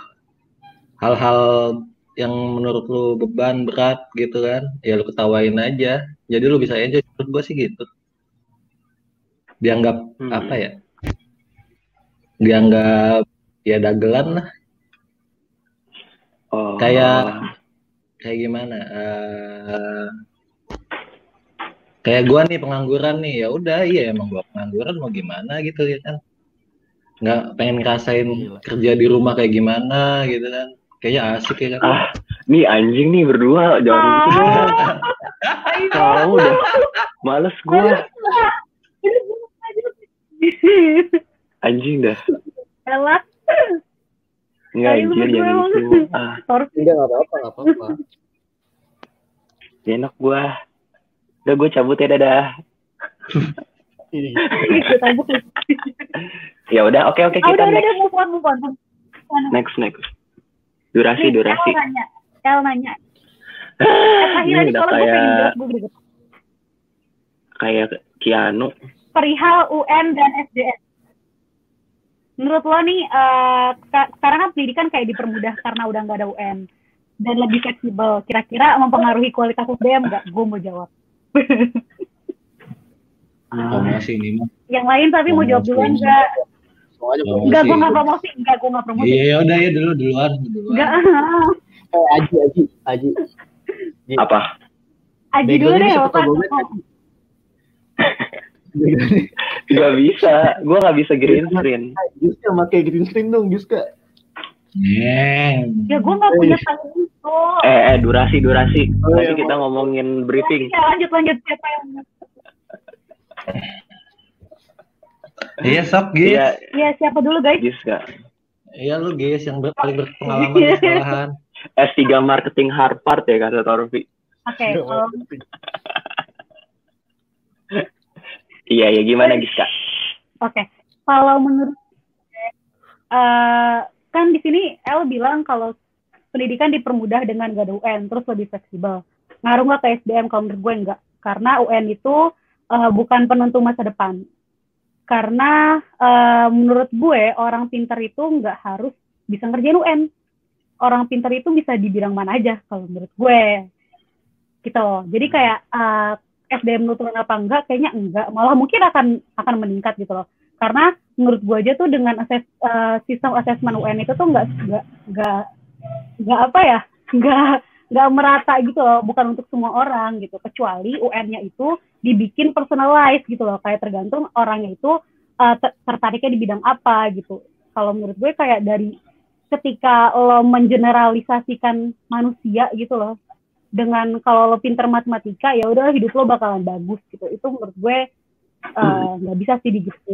hal-hal yang menurut lu beban berat gitu kan? Ya lu ketawain aja. Jadi lu bisa enjoy. Menurut gua sih gitu. Dianggap Hmm. apa ya? Dianggap ya dagelan lah. Oh. Kayak- kayak gimana eh kayak gua nih pengangguran nih. Ya udah iya emang gua pengangguran mau gimana gitu ya kan. Nggak pengen ngerasain Gila. kerja di rumah kayak gimana gitu kan. Kayaknya asik ya kan. Ah nih anjing nih berdua jangan gitu dong tahu udah males gue anjing dah. Elah, nggak Ayo, anjir berdua. jangan gitu. Ah. Enggak nggak apa-apa nggak apa-apa. enak gue udah gue cabut ya dadah. Ya udah oke oke Ah, kita udah, udah, next. udah, move on, move on. Next next. Durasi Nih, durasi. El nanya, El nanya. Eh, terakhir ini aja udah kalau gue pengen kayak jawab, gue kayak Kianu Perihal UN dan SDM. Menurut lo nih, eh, seka- sekarang kan pendidikan kayak dipermudah karena udah nggak ada UN dan lebih fleksibel. Kira-kira mempengaruhi kualitas SDM nggak? Gue mau jawab. promosi ini mah Yang lain tapi mau jawab duluan nggak? langsung aja Promosi. Enggak, gue nggak promosi. Enggak, gue nggak promosi. iya ya udah ya dulu duluan duluan Enggak. Eh, Aji Aji Aji. apa Aji dulu deh, apa? nggak bisa. Gue nggak bisa green screen. Juska pakai green screen dong Juska. Neng. Ya gue nggak punya tanggung itu. eh, eh durasi durasi. Oh, nanti iya, kita ngomongin briefing. Ya, lanjut lanjut siapa yang iya sok guys iya. Iya siapa dulu guys? Gis gak iya lu guys yang ber- paling berpengalaman di sekolahan. S3 marketing Harvard ya kata Torfi. Oke, Iya, kalau iya ya gimana Gis kak oke. Kalau menurut eh kan di sini El bilang kalau pendidikan dipermudah dengan gak ada UN, terus lebih fleksibel. Ngaruh nggak ke SDM? Kalau menurut gue nggak, karena UN itu eh, bukan penentu masa depan. Karena eh, menurut gue orang pintar itu nggak harus bisa ngerjain UN. Orang pintar itu bisa di bidang mana aja kalau menurut gue. Gitu. Jadi kayak eh, SDM lu turun apa enggak kayaknya enggak. Malah mungkin akan akan meningkat gitu loh. Karena menurut gue aja tuh dengan ases, uh, sistem asesmen UN itu tuh enggak enggak enggak enggak apa ya enggak enggak merata gitu loh. Bukan untuk semua orang gitu. Kecuali UN-nya itu dibikin personalized gitu loh. Kayak tergantung orangnya itu uh, ter- tertariknya di bidang apa gitu. Kalau menurut gue kayak dari ketika lo mengeneralisasikan manusia gitu loh dengan kalau lo pinter matematika ya udah hidup lo bakalan bagus gitu. Itu menurut gue eh, nggak uh, bisa sih digitu.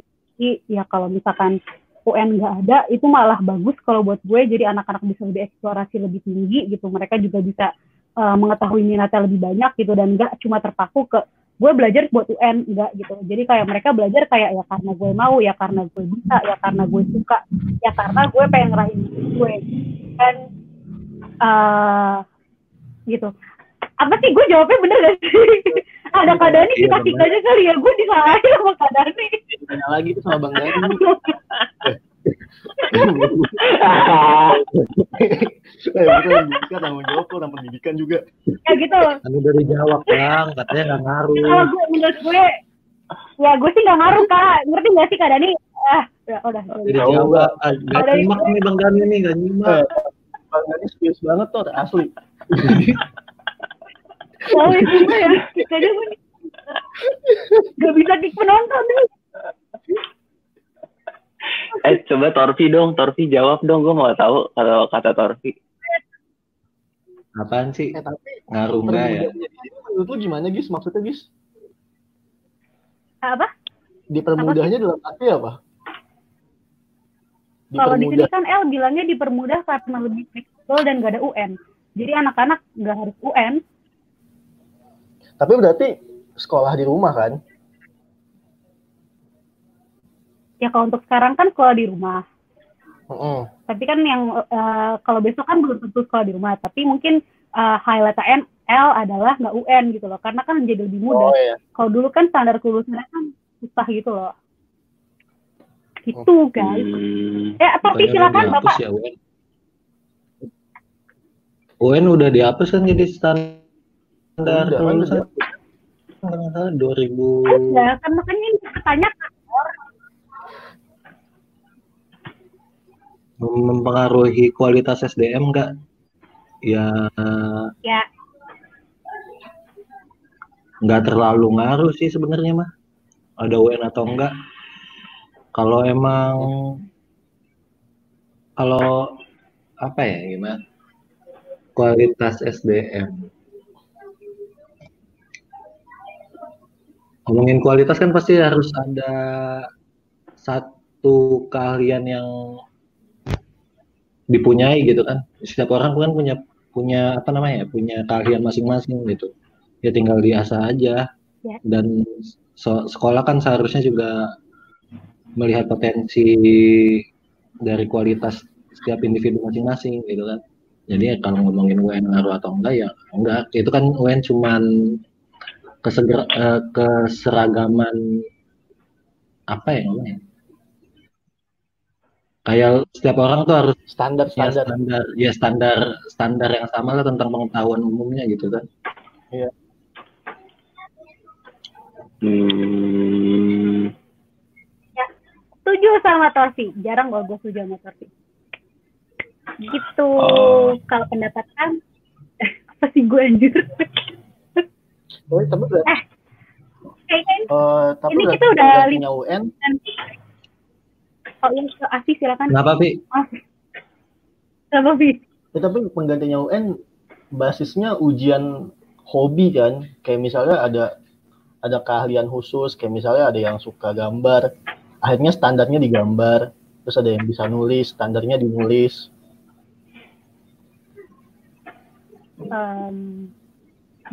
Ya kalau misalkan UN nggak ada itu malah bagus kalau buat gue jadi anak-anak bisa lebih eksplorasi lebih tinggi gitu. Mereka juga bisa uh, mengetahui minatnya lebih banyak gitu dan nggak cuma terpaku ke gue belajar buat UN enggak gitu. Jadi kayak mereka belajar kayak ya karena gue mau ya karena gue bisa ya karena gue suka ya karena gue pengen ngerahin gue. Dan uh, gitu. Apa sih gue jawabnya bener gak sih? Ada keadaan ini kita kita aja kali ya gue disalahin sama keadaan ini tanya lagi tuh sama bang Dani. Eh, kita pendidikan tanggung jawab tuh tentang pendidikan juga. Ya gitu. Loh Kan udah dijawab bang, katanya nggak ngaruh. kalau gue menurut gue ya gue sih nggak ngaruh kak. Ngerti gak sih keadaan ini ah ya udah. Udah dijawab. Ah, Nggak Ada nyimak nih bang Dani nih, nggak nyimak. Bang serius banget tuh asli Oh, semua ya. Jadi gue gak bisa kick penonton nih. Eh coba Torfi dong, Torfi jawab dong. Gue mau tahu kalau kata Torfi. Apaan sih? eh tapi Ngaruh nggak ya? menurut lu gimana Gis maksudnya Gis Apa? dipermudahnya dalam arti apa Kalau di sini kan L bilangnya dipermudah karena lebih fleksibel dan gak ada UN. Jadi anak-anak gak harus UN. tapi berarti sekolah di rumah kan Ya kalau untuk sekarang kan sekolah di rumah. Heeh. Tapi kan yang eh, kalau besok kan belum tentu sekolah di rumah. Tapi mungkin eh, highlight N L adalah nggak UN gitu loh. Karena kan jadi lebih mudah. oh iya Kalau dulu kan standar kelulusannya kan susah gitu loh. Gitu guys. Hmm, Eh tapi silakan udah Bapak. ya UN. UN udah dihapus kan jadi standar Udah, kelulusan. udah. Kalau nggak salah 2000 Ya kan makanya ini katanya mempengaruhi kualitas SDM nggak? Ya ya nggak terlalu ngaruh sih sebenarnya mah. Ada UN atau enggak? Kalau emang kalau apa ya gimana? Kualitas SDM. Ngomongin kualitas kan pasti harus ada satu keahlian yang dipunyai gitu kan. Setiap orang kan punya punya apa namanya ya, punya keahlian masing-masing gitu. Ya tinggal diasah aja. Ya. Dan so- sekolah kan seharusnya juga melihat potensi dari kualitas setiap individu masing-masing gitu kan. Jadi ya kalau ngomongin UN ngaruh atau enggak ya enggak. Itu kan UN cuman keseger, eh, keseragaman apa ya namanya? Kayak setiap orang tuh harus standar ya standar standar ya standar standar yang sama lah tentang pengetahuan umumnya gitu kan. hmm, setuju sama Torfi. Jarang loh gue setuju sama Torfi. Gitu. Oh. Kalau pendapatan apa sih gue anjir? oh, tapi Kayaknya eh, tapi Ini berarti kita udah penggantinya UN nanti Oh iya, ke Afi silakan. Kenapa Pi? Maaf. Kenapa Fi? ya, tapi penggantinya UN basisnya ujian hobi kan kayak misalnya ada ada keahlian khusus kayak misalnya ada yang suka gambar akhirnya standarnya digambar terus ada yang bisa nulis standarnya dinulis. Em,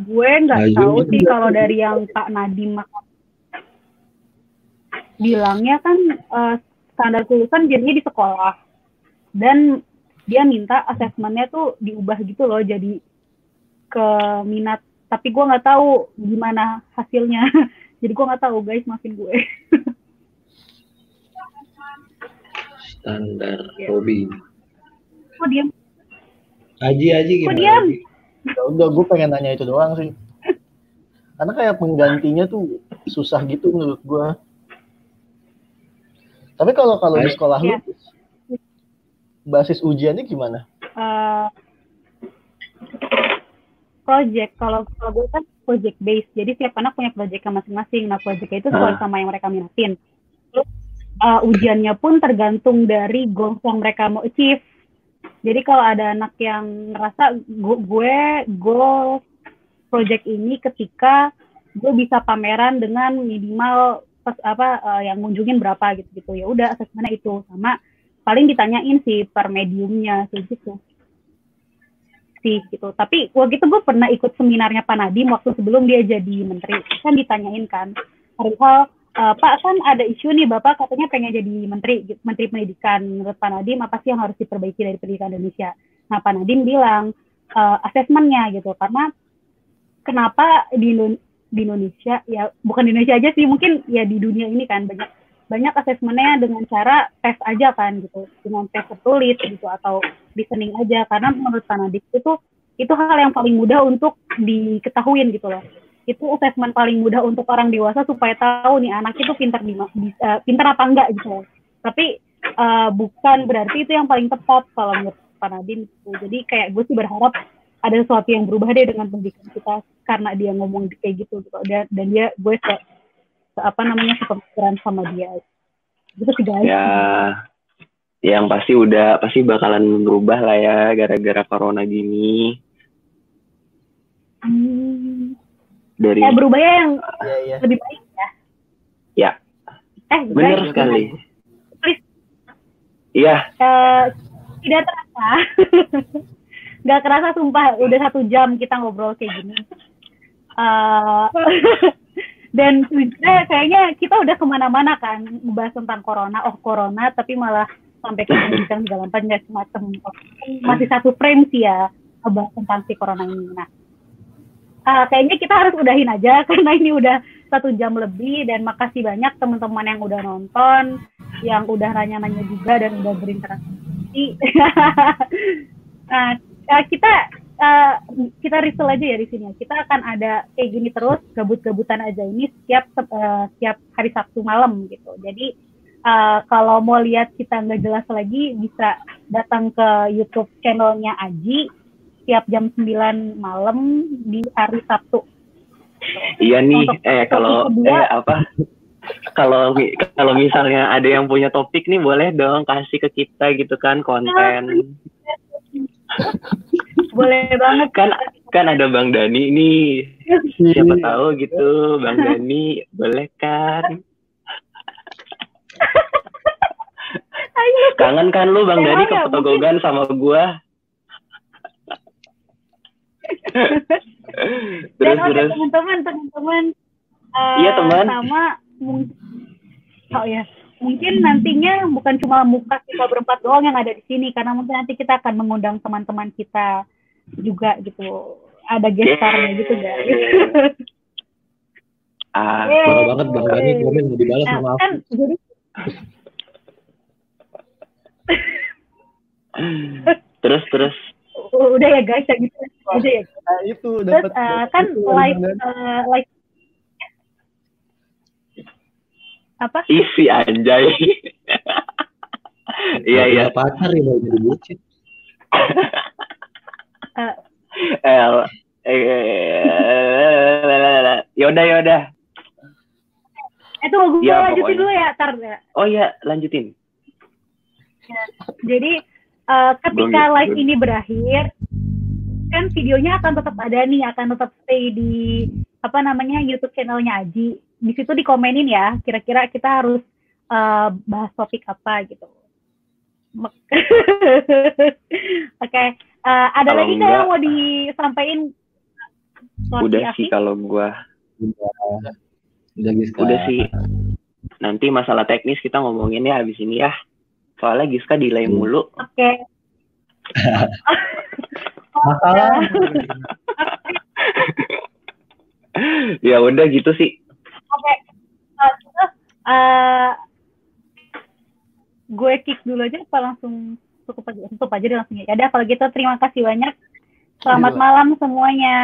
gue nggak Nah, tahu juga. sih kalau dari yang Pak Nadiem bilangnya kan eh, standar kelulusan jadinya di sekolah. Dan dia minta asesmennya tuh diubah gitu loh jadi ke minat. Tapi gue nggak tahu gimana hasilnya. Jadi gue nggak tahu guys maafin gue Standar Iya. hobi. oh dia Aji Aji Kok gimana? diam? Aji? ya udah gue pengen nanya itu doang sih Karena kayak penggantinya tuh susah gitu menurut gua. Tapi kalau kalau di sekolah lu Iya. basis ujiannya gimana? Eh, project kalau kalau gue kan project based jadi setiap anak punya projectnya masing-masing nah projectnya itu sesuai Ah. sama yang mereka minatin terus eh, ujiannya pun tergantung dari goals yang mereka mau achieve jadi kalau ada anak yang ngerasa gu- gue goal project ini ketika gue bisa pameran dengan minimal pas apa eh, yang ngunjungin berapa gitu gitu ya udah asesmennya itu sama paling ditanyain sih per mediumnya kayak gitu sih gitu. Tapi waktu itu gue pernah ikut seminarnya Pak Nadiem waktu sebelum dia jadi menteri. Kan ditanyain kan, perihal eh, Pak kan ada isu nih Bapak katanya pengen jadi menteri, menteri pendidikan. Menurut Pak Nadiem apa sih yang harus diperbaiki dari pendidikan Indonesia? Nah Pak Nadiem bilang eh, asesmennya gitu, karena kenapa di, di Indonesia ya bukan di Indonesia aja sih mungkin ya di dunia ini kan banyak banyak asesmennya dengan cara tes aja kan gitu dengan tes tertulis gitu atau listening aja karena menurut Panadik itu itu hal yang paling mudah untuk diketahuin gitu loh itu assessment paling mudah untuk orang dewasa supaya tahu nih anak itu pintar di di- eh, pintar apa enggak gitu tapi eh, bukan berarti itu yang paling tepat kalau menurut Pak Nadiem gitu. jadi kayak gue sih berharap ada sesuatu yang berubah deh dengan pendidikan kita karena dia ngomong kayak gitu gitu dan, dan dia gue se, se- apa namanya sepemikiran sama dia gitu sih guys Ya, yang pasti udah pasti bakalan berubah lah ya gara-gara corona gini. Hmm. Dari Eh, berubahnya yang Iya iya. lebih baik ya? Ya, eh guys, sekali. Iya, Eh, tidak terasa. Nggak kerasa sumpah udah satu jam kita ngobrol kayak gini. Eh, dan sebenarnya kayaknya kita udah ke mana-mana kan membahas tentang corona. Oh corona tapi malah sampai ke pendidikan segala macam ya, semacam. Masih satu frame sih ya ngebahas tentang si corona ini. Nah eh, kayaknya kita harus udahin aja karena ini udah satu jam lebih dan makasih banyak teman-teman yang udah nonton yang udah nanya-nanya juga dan udah berinteraksi. Nah eh, kita eh, kita risol aja ya di sini kita akan ada kayak gini terus gabut-gabutan aja ini setiap eh, setiap hari Sabtu malam gitu. Jadi eh, kalau mau lihat kita nggak jelas lagi bisa datang ke YouTube channelnya Aji setiap jam 9 malam di hari Sabtu iya nih. Untuk Eh kalau kedua. eh apa? Kalau kalau misalnya ada yang punya topik nih boleh dong kasih ke kita gitu kan konten. boleh banget Kan kan ada Bang Dani nih. Siapa tahu gitu Bang Dani boleh kan? Ayo. Kangen kan lu Bang Dani Emang ya, kepotogogan sama gua? Dan terus oke terus teman-teman, teman-teman. eh, Iya, teman. Sama mungkin, oh ya, mungkin nantinya bukan cuma muka kita berempat doang yang ada di sini, karena mungkin nanti kita akan mengundang teman-teman kita juga gitu. Ada gestarnya gitu guys. ah. Parah banget Bang Dani komen mau dibalas Nah, sama aku. kan jadi terus terus udah ya guys, ya gitu aja ya. Nah, itu Terus dapat eh, kan itu Dani. eh, live apa? isi anjay. Iya iya. Pacar ya mau jadi bucin. Eh, El. Yaudah yaudah. eh tunggu gue Ya, lanjutin pokoknya. dulu ya, tar ya. Oh ya lanjutin. Jadi eh, ketika Belum, live belum. ini berakhir, kan videonya akan tetap ada nih, akan tetap stay di apa namanya YouTube channelnya Aji. Di situ dikomenin ya, kira-kira kita harus eh, bahas topik apa gitu. Oke, eh, ada Kalau lagi nggak enggak- yang mau disampaikan? Udah sih kalau gua. Udah, udah. Udah sih. Nanti masalah teknis kita ngomongin ya abis ini ya. Soalnya Giska delay Hmm. mulu. Oke. Masalah. ya udah gitu sih. Oke. Eh, terus, eh, gue kick dulu aja apa langsung tutup aja tutup aja deh langsung ya. Ya udah kalau gitu terima kasih banyak. Selamat Iya. malam semuanya.